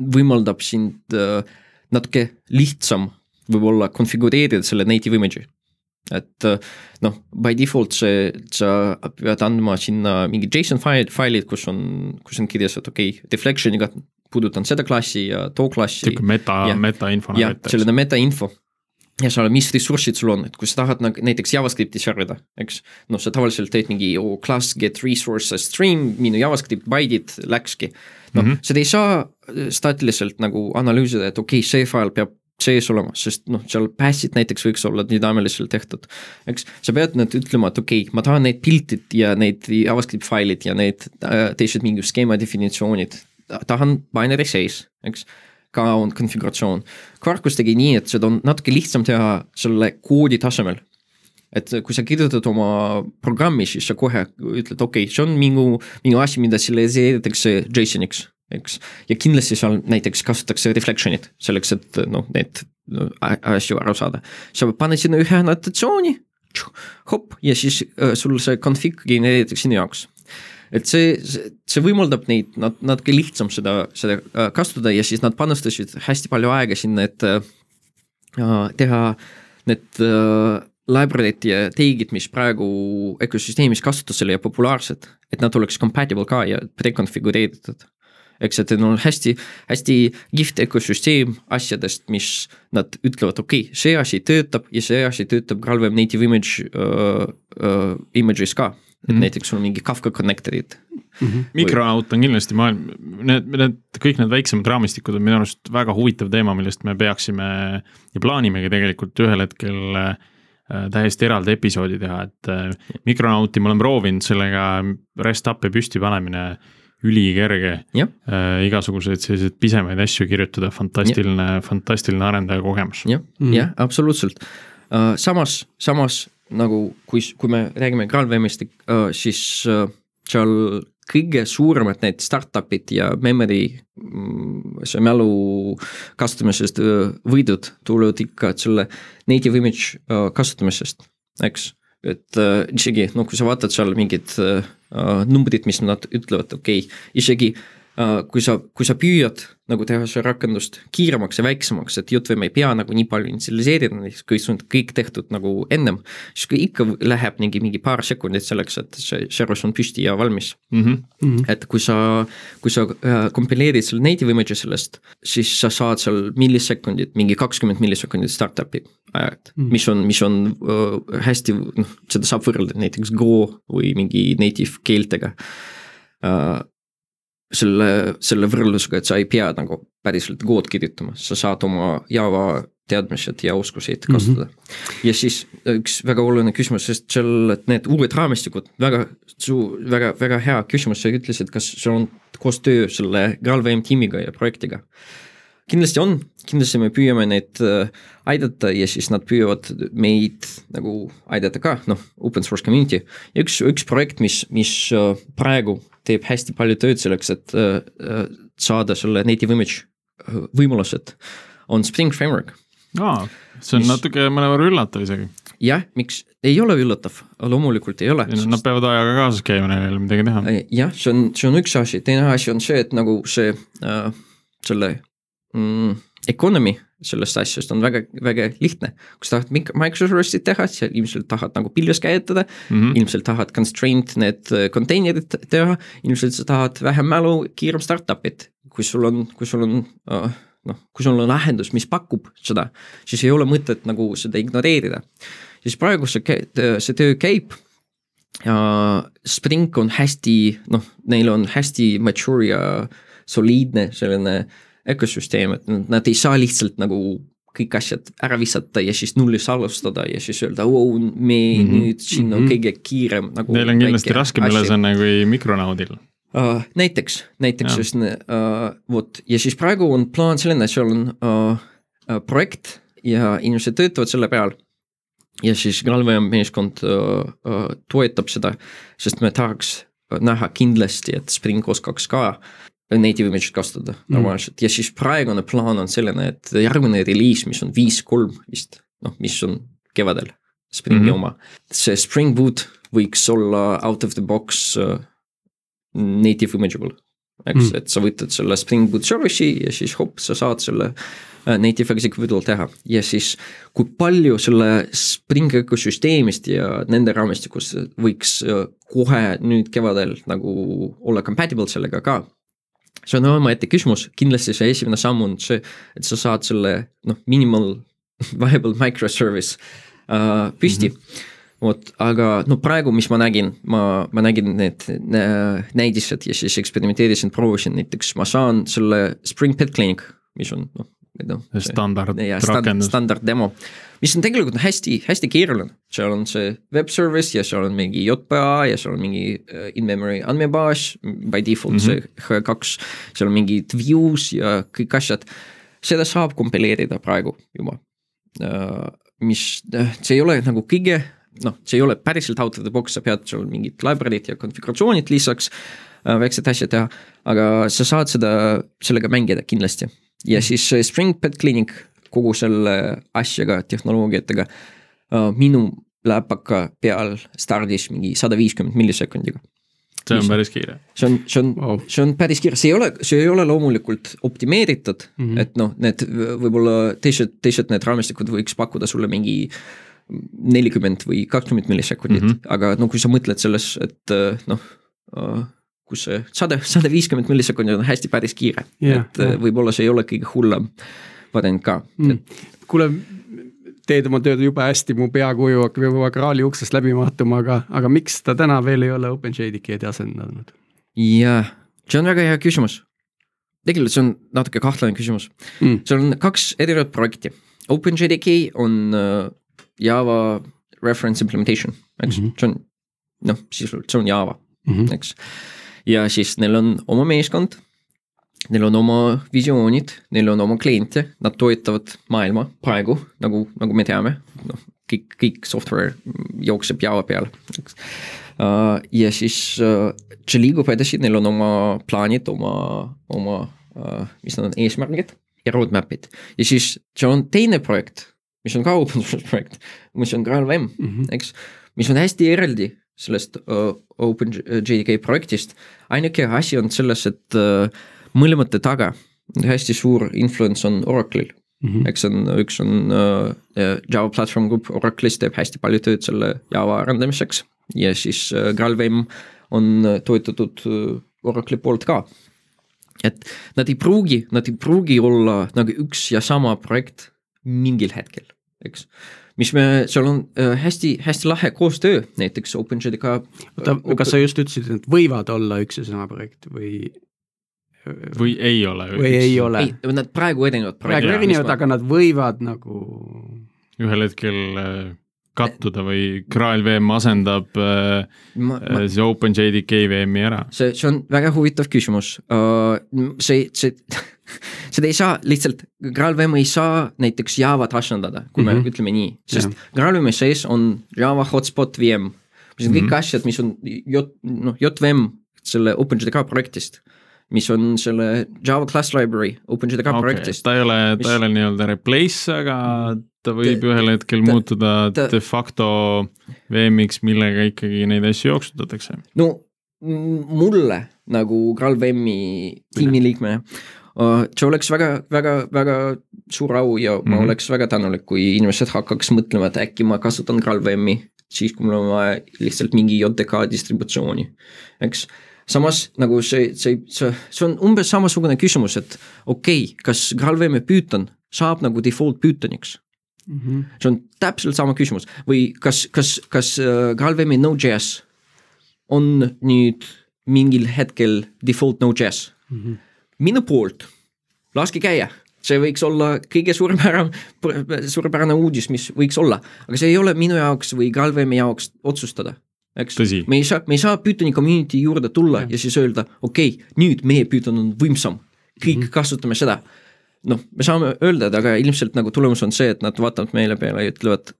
võimaldab sind äh, natuke lihtsam võib-olla konfigureerida selle native image'i. et äh, noh, by default see, sa pead andma sinna mingi JSON fail, failid, kus on, kus on kirjas, et okei okay,, deflection'iga puudutan seda klassi ja too klassi. sihuke meta, metainfo. jah, selline metainfo ja seal, mis ressursid sul on, et kui sa tahad nagu näiteks JavaScripti servida, eks. noh, sa tavaliselt teed mingi oh, class get resource stream, minu JavaScript byte'id läkski. noh mm -hmm., seda ei saa äh, statiliselt nagu analüüsida, et okei okay,, see fail peab sees olema, sest noh, seal pass'id näiteks võiks olla dünaamiliselt tehtud. eks, sa pead nüüd ütlema, et okei okay,, ma tahan neid piltid ja neid JavaScript failid ja need äh, teised mingi skeema definitsioonid, tahan binary sees, eks on konfiguratsioon. Quarkus tegi nii, et seda on natuke lihtsam teha selle koodi tasemel. et kui sa kirjutad oma programmi, siis sa kohe ütled, okei okay,, see on minu, minu asi, mida serialiseeritakse JSON-iks eks. ja kindlasti seal näiteks kasutatakse reflection'it selleks, et noh, need no, asju aru saada. sa paned sinna ühe annotatsiooni, hopp ja siis äh, sul see config genereeritakse sinu jaoks et see, see võimaldab neid nat-, natuke lihtsam seda, seda äh, kasutada ja siis nad panustasid hästi palju aega sinna, et äh, teha need äh, library'd ja take'id, mis praegu ökosüsteemis kasutusel ja populaarsed, et nad oleks compatible ka ja prekonfigureeritud. eks, et neil on hästi, hästi kihvt ökosüsteem asjadest, mis nad ütlevad, okei okay,, see asi töötab ja see asi töötab Graalvem native image uh,, uh, image'is ka et mm -hmm. näiteks sul on mingi Kafka connector'id mm. -hmm. mikronaut on kindlasti maailm, need, need kõik need väiksemad raamistikud on minu arust väga huvitav teema, millest me peaksime ja plaanimegi tegelikult ühel hetkel äh, täiesti eraldi episoodi teha, et äh, mikronauti ma olen proovinud, sellega rest-up'i püsti panemine ülikerge. Äh, igasuguseid selliseid pisemaid asju kirjutada, fantastiline, fantastiline arendaja kogemus. jah mm -hmm., jah, absoluutselt uh,. samas, samas nagu kui, kui me räägime GraalVM-ist uh,, siis uh, seal kõige suuremad need startup'id ja memory, mm, see mälu kasutamisest uh, võidud tulevad ikka selle native image uh, kasutamisest, eks. et uh, isegi noh, kui sa vaatad seal mingid uh, numbrid, mis nad ütlevad, okei okay,, isegi Äh, kui sa, kui sa püüad nagu teha seda rakendust kiiremaks ja väiksemaks, et JVM ei pea nagu nii palju initsialiseerima, kui see on kõik tehtud nagu ennem. siis kui ikka läheb mingi, mingi paar sekundit selleks, et see servus on püsti ja valmis mm. -hmm. et kui sa, kui sa äh, kompileerid selle native image'i sellest, siis sa saad seal millisekundit, mingi kakskümmend millisekundit startup'i ajad mm, -hmm. mis on, mis on äh, hästi, noh, seda saab võrrelda näiteks Go või mingi native keeltega uh, selle, selle võrdlusega, et sa ei pea nagu päriselt kood kirjutama, sa saad oma Java teadmised ja oskuseid kasutada mm. -hmm. ja siis üks väga oluline küsimus, sest seal, need uued raamistikud, väga su-, väga, väga hea küsimus, sa ütlesid, kas sul on koostöö selle GraalVM tiimiga ja projektiga. kindlasti on, kindlasti me püüame neid äh, aidata ja siis nad püüavad meid nagu aidata ka, noh, open source community. üks, üks projekt, mis, mis äh, praegu teeb hästi palju tööd selleks, et äh, äh, saada selle native image äh, võimalused, on Spring Framework. aa, see on mis... natuke mõnevõrra üllatav isegi. jah, miks, ei ole üllatav, loomulikult ei ole. Nad peavad ajaga kaasas käima, neil ei ole midagi teha. jah, see on, see on üks asi, teine asi on see, et nagu see äh,, selle mm, economy sellest asjast on väga, väga lihtne. kui sa tahad microservice'it teha, siis sa ilmselt tahad nagu pilves käitada mm, -hmm. ilmselt tahad constraint need äh, container'id teha, ilmselt sa tahad vähem mälu, kiirem startup'it. kui sul on, kui sul on uh, noh, kui sul on lahendus, mis pakub seda, siis ei ole mõtet nagu seda ignoreerida. siis praegu see, see töö käib ja Spring on hästi, noh, neil on hästi mature ja soliidne selline äh, ökosüsteem, et nad ei saa lihtsalt nagu kõik asjad ära visata ja siis nullist alustada ja siis öelda, oo, me mm -hmm. nüüd siin on mm -hmm. kõige kiirem nagu. Neil on kindlasti raskem ülesanne kui mikronaudil uh,. näiteks, näiteks just uh, vot ja siis praegu on plaan selline, et seal on uh, uh, projekt ja inimesed töötavad selle peal. ja siis Galve meeskond uh, uh, toetab seda, sest me tahaks näha kindlasti, et Spring oskaks ka native image'it kasutada mm. normaalselt ja siis praegune plaan on selline, et järgmine reliis, mis on viis kolm vist, noh, mis on kevadel, Springi mm -hmm. oma. see Spring Boot võiks olla out of the box uh, native imageable. eks mm., et sa võtad selle Spring Boot service'i ja siis hopp, sa saad selle uh, native executable teha ja siis kui palju selle Spring ökosüsteemist ja nende raamistikus võiks uh, kohe nüüd kevadel nagu olla compatible sellega ka see on omaette küsimus, kindlasti see esimene samm on see, et sa saad selle noh, minimal viable microservice uh, püsti. Mm. -hmm vot, aga no praegu, mis ma nägin, ma, ma nägin need näidised ja siis eksperimenteerisin, proovisin. Näiteks, ma saan selle Spring Pet Clinic, mis on noh, noh. standard rakendus. standard demo, mis on tegelikult hästi, hästi keeruline, seal on see web service ja seal on mingi JPA ja seal on mingi uh, in-memory andmebaas, by default mm -hmm. see H2, seal on mingid views ja kõik asjad. seda saab kompileerida praegu juba uh,, mis, see ei ole nagu kõige noh, see ei ole päriselt out of the box, sa pead seal mingid library'd ja konfiguratsioonid lisaks äh, väiksed asjad teha, aga sa saad seda, sellega mängida kindlasti. Ja siis äh, Spring Pet Cleaning kogu selle asjaga, tehnoloogiatega äh, minu läpaka peal stardis mingi sada viiskümmend millisekundiga see on päris kiire. see on, see on wow., see on päris kiire, see ei ole, see ei ole loomulikult optimeeritud mm, -hmm. et noh, need võib-olla teised, teised need raamistikud võiks pakkuda sulle mingi nelikümmend või kakskümmend millisekundit mm, -hmm. aga no kui sa mõtled selles, et noh kus see sada, sada viiskümmend millisekundit on hästi päris kiire yeah,, et yeah. võib-olla see ei ole kõige hullem variant ka mm.. kuule, teed oma tööd jube hästi, mu peakuju hakkab juba kraali uksest läbi mahtuma, aga, aga miks ta täna veel ei ole OpenJDK-d asendanud? jah, see on väga hea küsimus. tegelikult see on natuke kahtlane küsimus mm.. seal on kaks erinevat projekti. OpenJDK on uh, Java reference implementation, eks mm, -hmm. see on noh, sisuliselt see on Java mm, -hmm. eks. Ja siis neil on oma meeskond Neil on oma visioonid, neil on oma kliente, nad toetavad maailma praegu, nagu, nagu me teame, noh, kõik, kõik software jookseb Java peal, eks. Uh, ja siis see liigub edasi, neil on oma plaanid, oma, oma uh,, mis nad on, eesmärgid ja roadmap'id. ja siis see on teine projekt, mis on ka open source projekt, mis on GraalVM mm, -hmm. eks, mis on hästi eraldi sellest uh, OpenJDK projektist. ainuke asi on selles, et uh, mõlemate taga hästi suur influence on Oracle'il mm. -hmm. eks on, üks on Java Platform Group Oracle'is teeb hästi palju tööd selle Java arendamiseks ja siis GraalVM on toetatud Oracle'i poolt ka. et nad ei pruugi, nad ei pruugi olla nagu üks ja sama projekt mingil hetkel, eks. Mis me, seal on äh, hästi, hästi lahe koostöö, näiteks OpenJDK. oota, kas sa just ütlesid, et võivad olla üks ja sama projekt või? või ei ole. või ei ole. ei, nad praegu erinevad. praegu erinevad, aga nad võivad nagu. ühel hetkel äh, kattuda või GraalVM asendab äh, ma, ma, siis OpenJDK VM-i ära? see, see on väga huvitav küsimus uh,. see, see seda ei saa lihtsalt, GraalVM ei saa näiteks Javat asendada, kui mm -hmm. me mhm. ütleme nii, sest GraalVM-i sees on Java hotspot VM. mis on mm -hmm. kõik asjad, mis on J, noh, JVM selle OpenJDK projektist mis on selle Java class library OpenJDK okay, projektist. ta ei ole mis..., ta ei ole nii-öelda replace, aga ta võib ta, ühel hetkel ta, muutuda ta, de facto VM-iks, millega ikkagi neid asju jooksutatakse. no mulle nagu GraalVM-i tiimiliikmena see oleks väga, väga, väga suur au ja mm -hmm. ma oleks väga tänulik, kui inimesed hakkaks mõtlema, et äkki ma kasutan GraalVM-i siis, kui mul on vaja lihtsalt mingi JDK distributsiooni, eks samas nagu see, see, see, see on umbes samasugune küsimus, et okei okay,, kas GraalVM Python saab nagu default Pythoniks mm? -hmm. see on täpselt sama küsimus või kas, kas, kas uh, GraalVM Node.js on nüüd mingil hetkel default Node.js mm? -hmm. Minu poolt, laske käia see võiks olla kõige suurepärane, suurepärane uudis, mis võiks olla, aga see ei ole minu jaoks või GraalVM jaoks otsustada eks. me ei saa, me ei saa Pythoni community juurde tulla ja, ja siis öelda, okei okay,, nüüd meie Python on võimsam, kõik mm -hmm. kasutame seda. noh, me saame öelda, aga ilmselt nagu tulemus on see, et nad vaatavad meile peale ja ütlevad.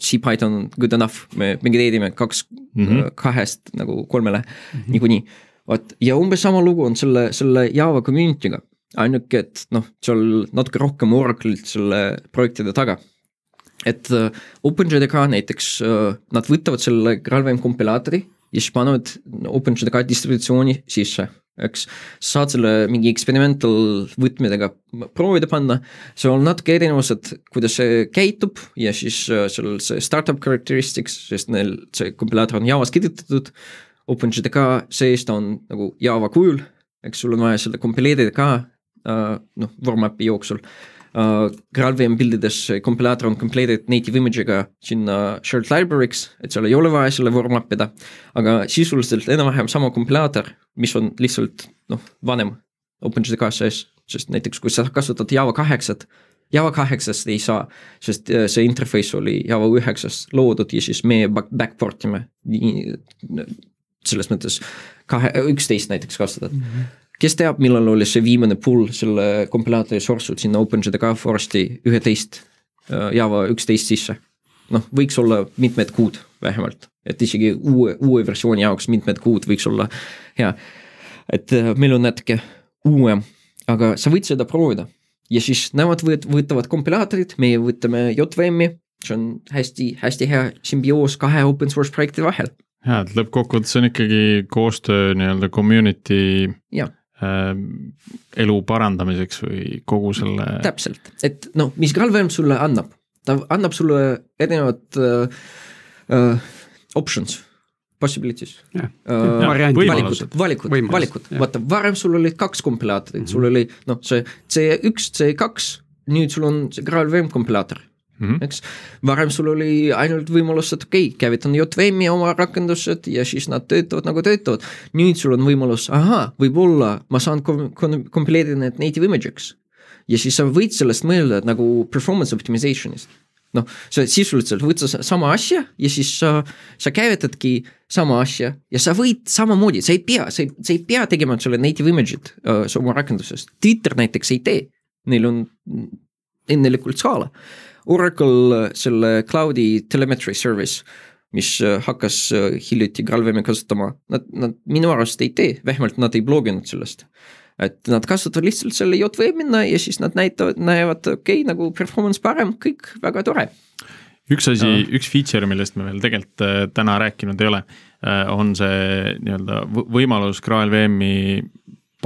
C-Python on good enough, me migreerime kaks mm, -hmm. kahest nagu kolmele mm -hmm. niikuinii. Vot ja umbes sama lugu on selle, selle Java community'ga. Ainuke, et noh, seal natuke rohkem Oracle'it selle projektide taga. Et uh, OpenJDK näiteks uh,, nad võtavad selle GraalVM kompilaatori ja siis panevad OpenJDK distributsiooni sisse eks, saad selle mingi experimental võtmedega proovida panna, seal on natuke erinevused, kuidas see käitub ja siis uh, seal see startup characteristics, sest neil see kompilaator on Javas kirjutatud, OpenJDK sees ta on nagu Java kujul, eks sul on vaja seda kompileerida ka uh, noh, warm-up'i jooksul uh, GraalVM pildides kompilaator on completed native image'iga sinna shared library'ks, et seal ei ole vaja selle warm-up ida. aga sisuliselt enam-vähem sama kompilaator, mis on lihtsalt noh, vanem OpenJDK sees, sest näiteks kui sa kasutad Java kaheksat. Java kaheksast ei saa, sest äh, see interface oli Java üheksast loodud ja siis meie backport ime selles mõttes kahe, üksteist näiteks kasutad mm. -hmm kes teab, millal oli see viimane pull selle kompilaatori source'ud sinna OpenJDK Foresti üheteist, äh, Java üksteist sisse. noh, võiks olla mitmed kuud vähemalt, et isegi uue, uue versiooni jaoks mitmed kuud võiks olla hea. et äh, meil on natuke uuem, aga sa võid seda proovida ja siis nemad võt-, võtavad kompilaatorid, meie võtame JVM-i, see on hästi-hästi hea sümbioos kahe open source projekti vahel. Ja, et lõppkokkuvõttes on ikkagi koostöö nii-öelda community ja. äh, elu parandamiseks või kogu selle. täpselt, et noh, mis GraalVM sulle annab, ta annab sulle erinevad uh, uh, options possibilities. Uh, variandid. valikud, valikud, valikud, vaata varem sul olid kaks kompilaatorit mm, -hmm. sul oli noh, see C1, C2, nüüd sul on see GraalVM kompilaator mm -hmm. eks. varem sul oli ainult võimalus, et okei okay,, käivitan JVM-i oma rakendused ja siis nad töötavad nagu töötavad. nüüd sul on võimalus, ahaa, võib-olla ma saan kom-, kom-, kompileerida need native image'iks. ja siis sa võid sellest mõelda nagu performance optimization'ist noh, sa sisuliselt võtad sa- sama asja ja siis sa, sa käivitadki sama asja ja sa võid samamoodi, sa ei pea, sa ei, sa ei pea tegema selle native image'it uh, oma rakendusest. Twitter näiteks ei tee, neil on ennelikult skaala. Oracle äh, selle cloud'i telemetry service, mis äh, hakkas äh, hiljuti GraalVM-i kasutama, nad, nad minu arust ei tee, vähemalt nad ei bloginud sellest. et nad kasutavad lihtsalt selle JVM-ina ja siis nad näitavad, näevad okei okay, nagu performance parem, kõik väga tore. üks asi, üks feature, millest me veel tegelikult täna rääkinud ei ole, on see nii-öelda võ- võimalus GraalVM-i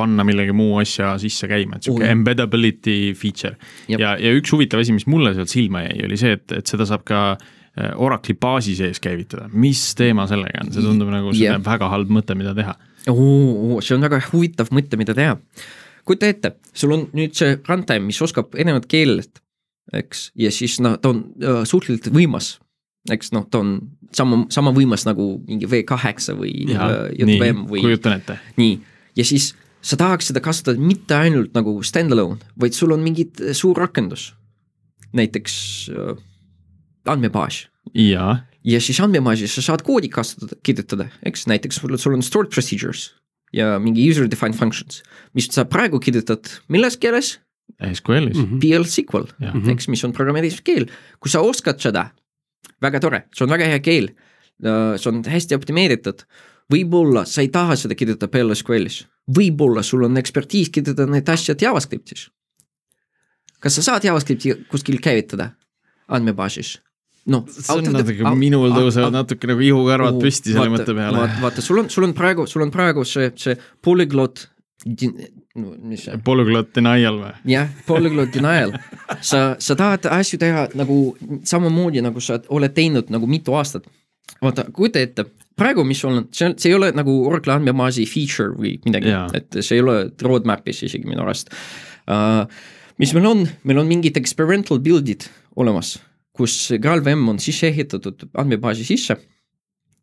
panna millegi muu asja sisse käima, et sihuke embeddability feature. Ja, ja üks huvitav asi, mis mulle sealt silma jäi, oli see, et, et seda saab ka äh, Oracle'i baasi sees käivitada, mis teema sellega on, see tundub nagu selline väga halb mõte, mida teha. see on väga huvitav mõte, mida teha. kujuta ette, sul on nüüd see runtime, mis oskab erinevat keelt, eks, ja siis noh, ta on äh, suhteliselt võimas. eks noh, ta on sama, sama võimas nagu mingi V8 või äh, JVM või kujutan ette. nii, ja siis sa tahaks seda kasutada mitte ainult nagu stand-alone, vaid sul on mingi suur rakendus. näiteks äh, andmebaas jaa, ja siis andmebaasis sa saad koodi kasutada, kirjutada, eks näiteks sul, sul on stored procedures ja mingi user defined functions, mis sa praegu kirjutad milles keeles SQL-is mm. Mhm. PL SQL mm, -hmm. eks, mis on programmeerimiskeel. kui sa oskad seda, väga tore, see on väga hea keel. see on hästi optimeeritud. Võib-olla sa ei taha seda kirjutada PL SQL-is, võib-olla sul on ekspertiis kirjutada need asjad JavaScriptis. kas sa saad JavaScripti kuskil käivitada andmebaasis? noh, natuke, minul tõusevad natuke nagu ihukarvad Oo, püsti selle mõtte peale. vaata, sul on, sul on praegu, sul on praegu see, see polyglot, no mis see, Polyglot denial või? jah, polyglot denial. sa, sa tahad asju teha nagu samamoodi, nagu sa oled teinud nagu mitu aastat. vaata, kujuta ette, praegu, mis on, see see ei ole nagu Oracle andmebaasi feature või midagi Jaa., et see ei ole roadmap'is isegi minu arust uh,. mis meil on, meil on mingid experimental build'id olemas, kus GraalVM on sisse ehitatud andmebaasi sisse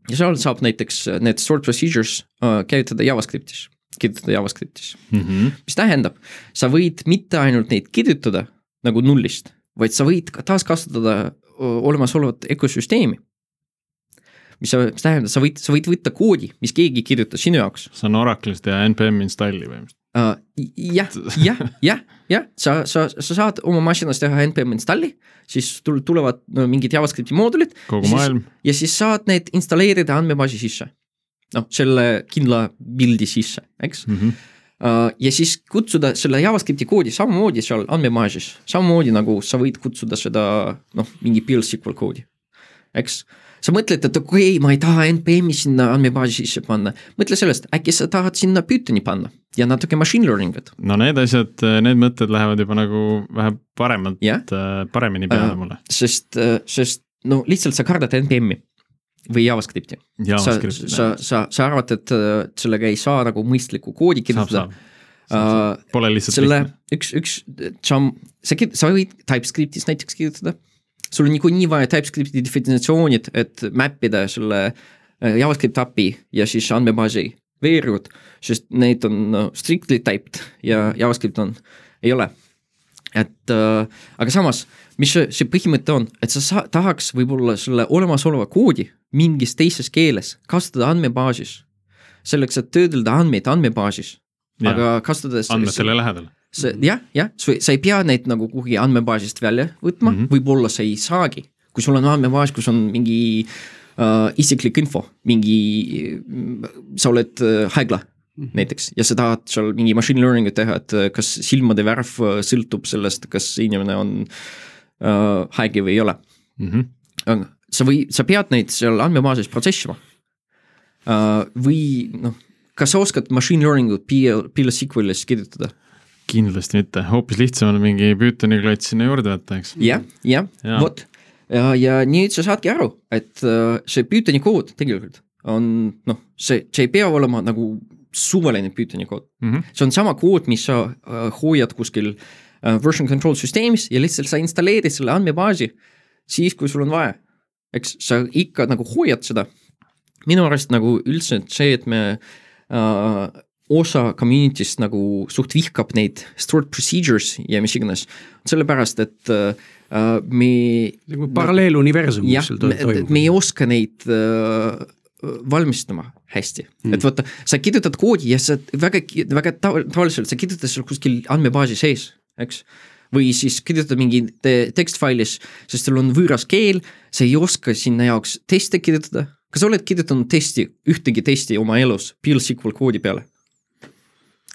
ja seal saab näiteks need stored procedures uh, käivitada JavaScriptis, kirjutada JavaScriptis Mm -hmm. mis tähendab, sa võid mitte ainult neid kirjutada nagu nullist, vaid sa võid ka taaskasutada o- olemasolevat ökosüsteemi. Mis sa, mis tähendab, sa võid, sa võid võtta koodi, mis keegi kirjutas sinu jaoks see on Oracle'ist ja npm install'i mis? uh,. jah, jah, jah, jah, sa, sa, sa saad oma masinas teha npm installi, siis tul- tulevad no, mingid JavaScripti moodulid kogu Siis- maailm ja siis saad need installeerida andmebaasi sisse. noh, selle kindla pildi sisse, eks mm. -hmm. Uh, ja siis kutsuda selle JavaScripti koodi samamoodi seal andmebaasis, samamoodi nagu sa võid kutsuda seda noh, mingi PL SQL koodi, eks. Sa mõtled, et okei okay,, ma ei taha NPM-i sinna andmebaasi sisse panna, mõtle sellest, äkki sa tahad sinna Pythoni panna ja natuke machine learning ut. no need asjad, need mõtted lähevad juba nagu vähe paremalt yeah., paremini peale Äh, mulle. sest, sest no lihtsalt sa kardad NPM-i või JavaScripti. sa, sa, sa, sa arvad, et äh, sellega ei saa nagu mõistlikku koodi kirjutada uh, Pole lihtsalt selle lihtne. üks, üks samm, sa, sa võid TypeScriptis näiteks kirjutada. Sul on niikuinii vaja TypeScripti definitsioonid, et map ida selle äh, JavaScript API ja siis andmebaasi veerud, sest need on no, strictly typed ja JavaScript on, ei ole. et äh, aga samas, mis see, see põhimõte on, et sa saa, tahaks võib-olla selle olemasoleva koodi mingis teises keeles kasutada andmebaasis. selleks, et töödelda andmeid andmebaasis, aga kasutades andmetele lähedal. See jah, jah, sa ei pea neid nagu kuhugi andmebaasist välja võtma mm Mhm. -hmm., võib-olla sa ei saagi, kui sul on andmebaas, kus on mingi uh, isiklik info, mingi, sa oled uh, haigla Mhm. näiteks ja sa tahad seal mingi machine learning'ut teha, et uh, kas silmade värv uh, sõltub sellest, kas inimene on uh, haige või ei ole mm. -hmm. sa või, sa pead neid seal andmebaasis protsessima uh,. või noh, kas sa oskad machine learning ut PL, PL-SQL-is kirjutada? Kindlasti mitte, hoopis lihtsam on mingi Pythoni klots sinna juurde võtta, eks. jah, jah, vot ja, ja nüüd sa saadki aru, et uh, see Pythoni kood tegelikult on noh, see, see ei pea olema nagu suvaline Pythoni kood mm. -hmm. see on sama kood, mis sa uh, hoiad kuskil uh, version control süsteemis ja lihtsalt sa installeerid selle andmebaasi siis, kui sul on vaja. eks sa ikka nagu hoiad seda. minu arust nagu üldse see, et me uh, osa community'st nagu suht vihkab neid stored procedures ja mis iganes, sellepärast et uh, me. nagu paralleeluniversum, mis sul toimub. me ei oska neid uh, valmistama hästi mm., et vaata, sa kirjutad koodi ja sa väga, väga tavaliselt sa kirjutad seal kuskil andmebaasi sees, eks. või siis kirjutad mingi te tekstfailis, sest sul on võõras keel, sa ei oska sinna jaoks teste kirjutada. kas sa oled kirjutanud testi, ühtegi testi oma elus PL-SQL koodi peale?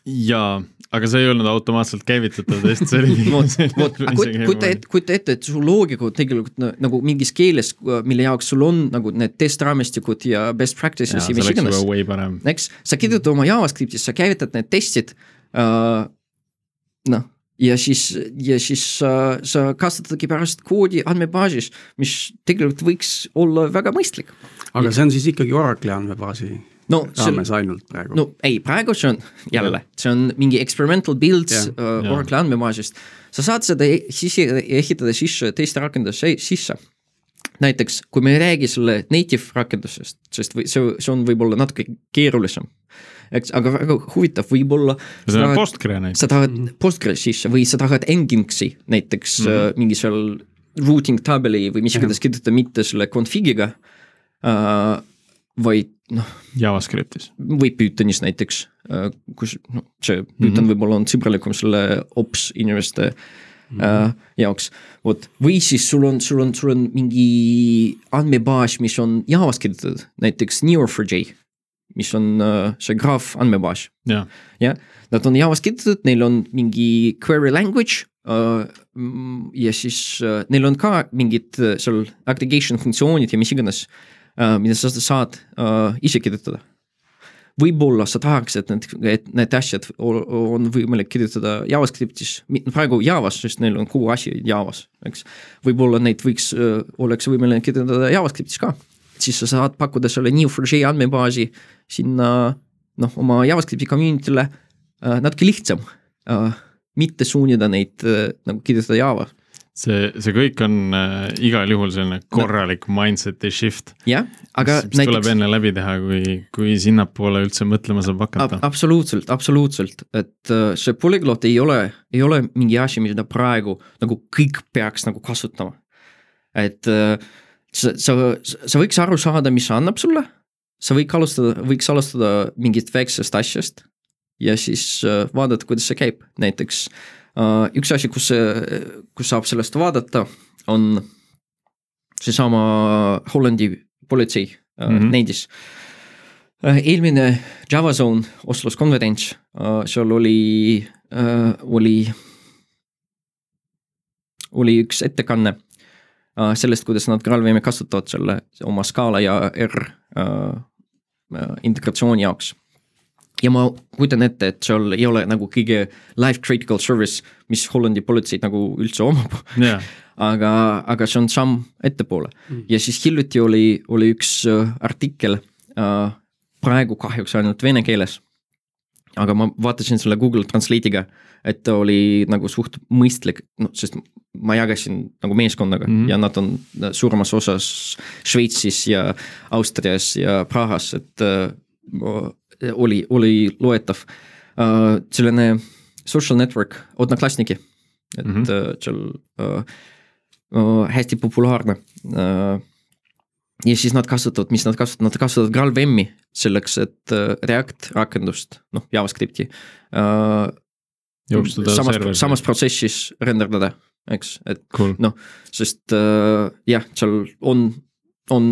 Jaa, aga see ei olnud automaatselt käivitatav test, see oli vot, aga kujuta ette, kujuta ette, et su loogika tegelikult nagu mingis keeles, mille jaoks sul on nagu need testiraamistikud ja best practices ja, ja mis iganes. eks, sa kirjutad oma JavaScriptis, sa käivitad need testid uh,. noh, ja siis, ja siis uh, sa kasutadki pärast koodi andmebaasis, mis tegelikult võiks olla väga mõistlik. aga see on siis ikkagi Oracle'i andmebaasi no, raames see, ainult praegu? no ei, praegu see on jälle, see on mingi experimental builds yeah. uh, Oracle andmebaasist. sa saad seda e-, sisse ehitada sisse teiste rakendusse sisse. näiteks, kui me ei räägi selle native rakendusest, sest või see, see on võib-olla natuke keerulisem. eks, aga väga huvitav võib-olla. see on Postgre näiteks. sa tahad mm. Postgre sisse või sa tahad Nginxi näiteks mm -hmm. uh, mingi seal routing tabeli või mis iganes kirjutada mitte selle config'iga uh, vaid noh. JavaScriptis. või Pythonis näiteks, äh, kus noh, see Python mm -hmm. võib-olla on sõbralikum selle ops inimeste mm -hmm. äh, jaoks. vot, või siis sul on, sul on, sul on mingi andmebaas, mis on Javas kirjutatud, näiteks Neo4j, mis on äh, see graaf andmebaas. jah ja,, nad on Javas kirjutatud, neil on mingi query language Uh, ja siis uh, neil on ka mingid uh, seal aggregation funktsioonid ja mis iganes mida sa saad äh, ise kirjutada. võib-olla sa tahaks, et need, et need asjad on võimalik kirjutada JavaScriptis, praegu Javas, sest neil on kogu asi Javas, eks. võib-olla neid võiks, äh, oleks võimeline kirjutada JavaScriptis ka, siis sa saad pakkuda selle Neo4j andmebaasi sinna noh, oma JavaScripti community'le natuke lihtsam, mitte suunida neid nagu kirjutada Java see, see kõik on äh, igal juhul selline korralik no. mindset'i shift. jah, aga mis, mis näiteks... tuleb enne läbi teha, kui, kui sinnapoole üldse mõtlema saab hakata Ab. absoluutselt, absoluutselt, et äh, see polüglot ei ole, ei ole mingi asi, mida praegu nagu kõik peaks nagu kasutama. et äh, sa, sa, sa võiks aru saada, mis see annab sulle, sa võid alustada, võiks alustada mingist väiksest asjast ja siis äh, vaadata, kuidas see käib, näiteks Äh, üks asi, kus, kus saab sellest vaadata, on seesama Hollandi politsei mm -hmm. neidis. Äh, eelmine Java Zone Oslos konverents, seal oli, oli, oli üks ettekanne sellest, kuidas nad GraalVM-i kasutavad selle oma Scala ja R integratsiooni jaoks ja ma kujutan ette, et seal ei ole nagu kõige life critical service, mis Hollandi politseid nagu üldse omab yeah. aga, aga see on samm ettepoole mm. ja siis hiljuti oli, oli üks äh, artikkel äh,, praegu kahjuks ainult vene keeles. aga ma vaatasin selle Google Translate'iga, et ta oli nagu suht mõistlik, noh, sest ma jagasin nagu meeskonnaga mm -hmm. ja nad on suuremas osas Šveitsis ja Austrias ja Prahas, et äh, oli, oli loetav uh,. selline social network, Odnoklasniki, et mm -hmm. seal uh, uh, hästi populaarne uh, ja siis nad kasutavad, mis nad kasutavad, nad kasutavad GraalVM-i selleks, et uh, React rakendust, noh JavaScripti uh,. samas, samas protsessis renderdada, eks, et cool. noh, sest uh, jah, seal on, on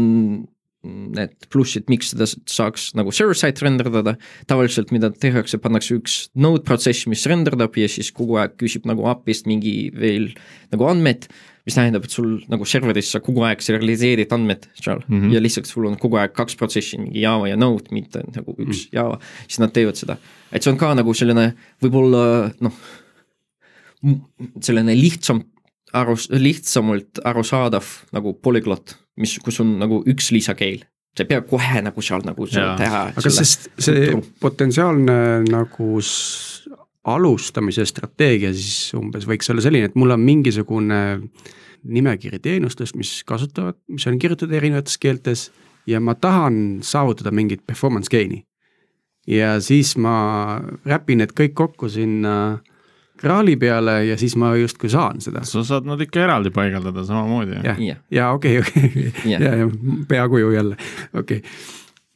need plussid, miks seda saaks nagu server-side renderdada. tavaliselt, mida tehakse, pannakse üks node protsess, mis renderdab ja siis kogu aeg küsib nagu API-st mingi veel nagu andmed. mis tähendab, et sul nagu serveris sa kogu aeg serialiseerid andmed seal mm -hmm. ja lihtsalt sul on kogu aeg kaks protsessi, mingi Java ja Node, mitte nagu üks mm -hmm. Java. siis nad teevad seda, et see on ka nagu selline võib-olla noh, selline lihtsam aru, lihtsamalt arusaadav nagu polüglott, mis, kus on nagu üks lisakeel sa ei pea kohe nagu seal nagu seal teha. aga sest see potentsiaalne nagu alustamise strateegia siis umbes võiks olla selline, et mul on mingisugune nimekiri teenustest, mis kasutavad, mis on kirjutatud erinevates keeltes ja ma tahan saavutada mingit performance gain'i. ja siis ma räpin need kõik kokku sinna äh, kraali peale ja siis ma justkui saan seda. sa saad nad ikka eraldi paigaldada samamoodi. jah, ja, ja okei, okei, ja, ja peakuju jälle, okei okay.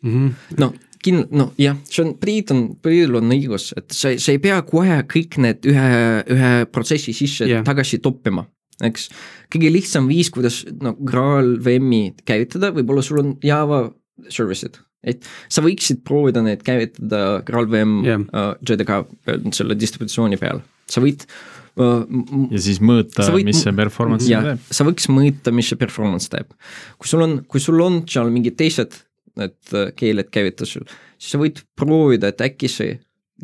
mm. -hmm. no kin-, noh jah, see on, Priit on, Priidul on õigus, et sa, sa ei pea kohe kõik need ühe, ühe protsessi sisse yeah. tagasi toppima eks. kõige lihtsam viis, kuidas no Graal VM-i käivitada, võib-olla sul on Java service'id, et sa võiksid proovida neid käivitada GraalVM yeah. uh, JDK selle distributsiooni peal sa võid ja siis mõõta, mis see performance teeb. sa võiks mõõta, mis see performance teeb. kui sul on, kui sul on seal mingid teised need keeled käivitusel, siis sa võid proovida, et äkki see,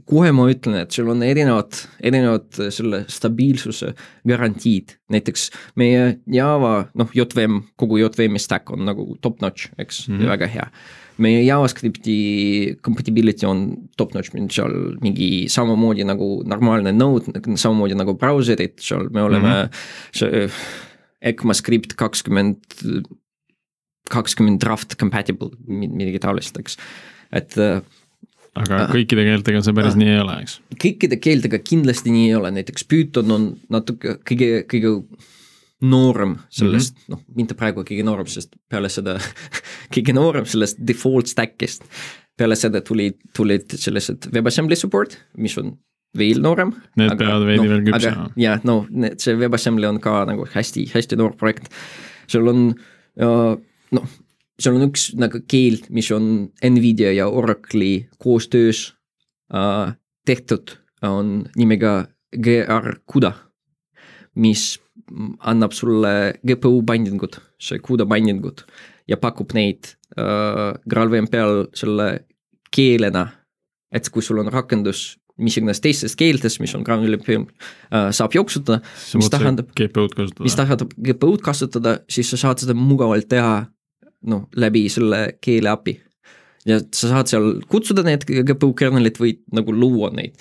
kohe ma ütlen, et sul on erinevad, erinevad selle stabiilsuse garantiid. näiteks meie Java, noh, JVM, kogu JVM-i stack on nagu top notch, eks mm, -hmm. väga hea meie JavaScripti compatibility on top-notch, seal mingi samamoodi nagu normaalne Node, samamoodi nagu brauserid, seal me oleme mm -hmm. see ECMAScript kakskümmend, kakskümmend draft compatible, midagi taolist, eks, et aga kõikide keeltega see päris äh, nii ei ole, eks? kõikide keeltega kindlasti nii ei ole, näiteks Python on natuke kõige, kõige noorem sellest mm, -hmm. noh, mitte praegu kõige noorem, sest peale seda kõige noorem sellest default stack'ist. peale seda tulid, tulid sellised WebAssembly support, mis on veel noorem. Need aga, peavad veidi no, veel küpsema. jah, no need, see WebAssembly on ka nagu hästi-hästi noor projekt. seal on noh, seal on üks nagu keel, mis on Nvidia ja Oracle'i koostöös äh, tehtud, on nimega GR CUDA, mis annab sulle GPU binding ud, see CUDA binding ud ja pakub neid äh, GraalVM peal selle keelena. et kui sul on rakendus mis iganes teistes keeltes, mis on GraalVM peal äh,, saab jooksutada, mis tähendab. Mis tähendab GPU-d kasutada, siis sa saad seda mugavalt teha noh, läbi selle keele API. ja sa saad seal kutsuda need GPU kernel'id või nagu luua neid,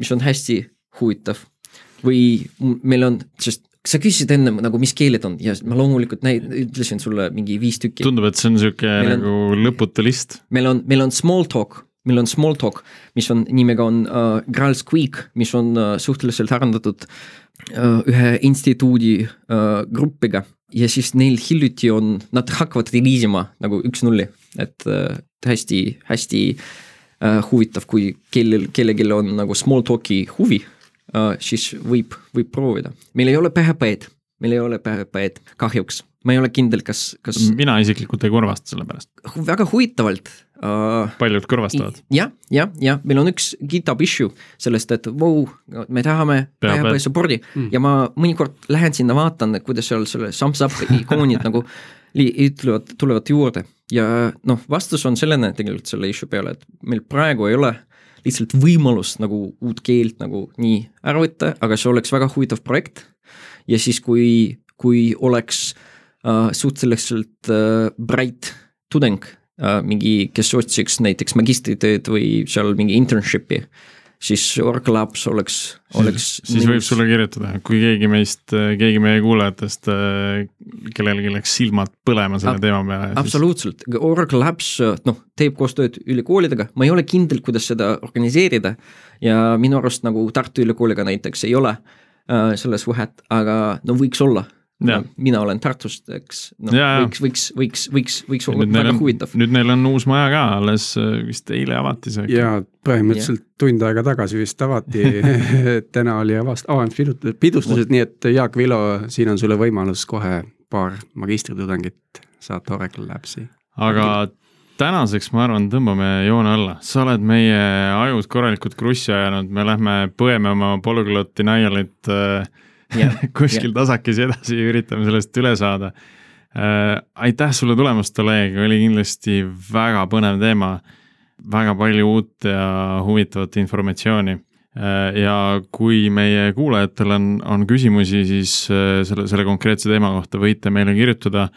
mis on hästi huvitav. või meil on, sest sa küsisid enne nagu, mis keeled on ja ma loomulikult näi-, ütlesin sulle mingi viis tükki. tundub, et see on sihuke nagu lõputu list. meil on, meil on small talk, meil on small talk, mis on nimega on uh, Graal Squeak, mis on uh, suhteliselt arendatud uh, ühe instituudi uh, grupiga ja siis neil hiljuti on, nad hakkavad reliisima nagu üks-nulli, et uh, hästi, hästi uh, huvitav, kui kellel, kellelgi on nagu small talk'i huvi Äh, siis võib, võib proovida. meil ei ole PHP-d, meil ei ole PHP-d kahjuks, ma ei ole kindel, kas, kas. mina isiklikult ei kurvasta selle pärast. väga huvitavalt uh,. paljud kurvastavad ja,. jah, jah, jah, meil on üks GitHub issue sellest, et vau, me tahame PHP support'i mm. ja ma mõnikord lähen sinna, vaatan, kuidas seal selle thumbs up ikoonid nagu ütlevad, tulevad juurde ja noh, vastus on selline tegelikult selle issue peale, et meil praegu ei ole lihtsalt võimalust nagu uut keelt nagu nii ära võtta, aga see oleks väga huvitav projekt. ja siis, kui, kui oleks äh, suhteliselt äh, bright tudeng mingi, kes otsiks näiteks magistritööd või seal mingi internship'i siis Oracle Labs oleks, oleks. siis võib sulle kirjutada, kui keegi meist, keegi meie kuulajatest, kellelgi läks silmad põlema selle Ab teema peale. absoluutselt, Oracle Labs noh, teeb koostööd ülikoolidega, ma ei ole kindel, kuidas seda organiseerida. ja minu arust nagu Tartu Ülikooliga näiteks ei ole äh, selles vahet, aga no võiks olla mina olen Tartust, eks, noh võiks, võiks, võiks, võiks, võiks olla väga on, huvitav. nüüd neil on uus maja ka, alles vist eile avati see. ja põhimõtteliselt ja. tund aega tagasi vist avati täna oli avast-, avamispidustused, pidustused, nii et Jaak Vilo, siin on sulle võimalus kohe paar magistritudengit saata Oracle Labsi. aga tänaseks ma arvan, tõmbame joone alla, sa oled meie ajud korralikult krussi ajanud, me lähme põeme oma polüglot denial'it äh, kuskil tasakesi edasi ja üritame sellest üle saada äh,. aitäh sulle tulemast, Oleg, oli kindlasti väga põnev teema. väga palju uut ja huvitavat informatsiooni äh, ja kui meie kuulajatel on, on küsimusi, siis äh, selle, selle konkreetse teema kohta võite meile kirjutada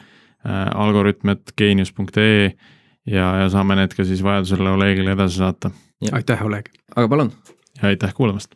algoritm.geenius.ee ja, ja saame need ka siis vajadusel Olegile edasi saata. aitäh, Oleg! aga palun! ja aitäh kuulamast!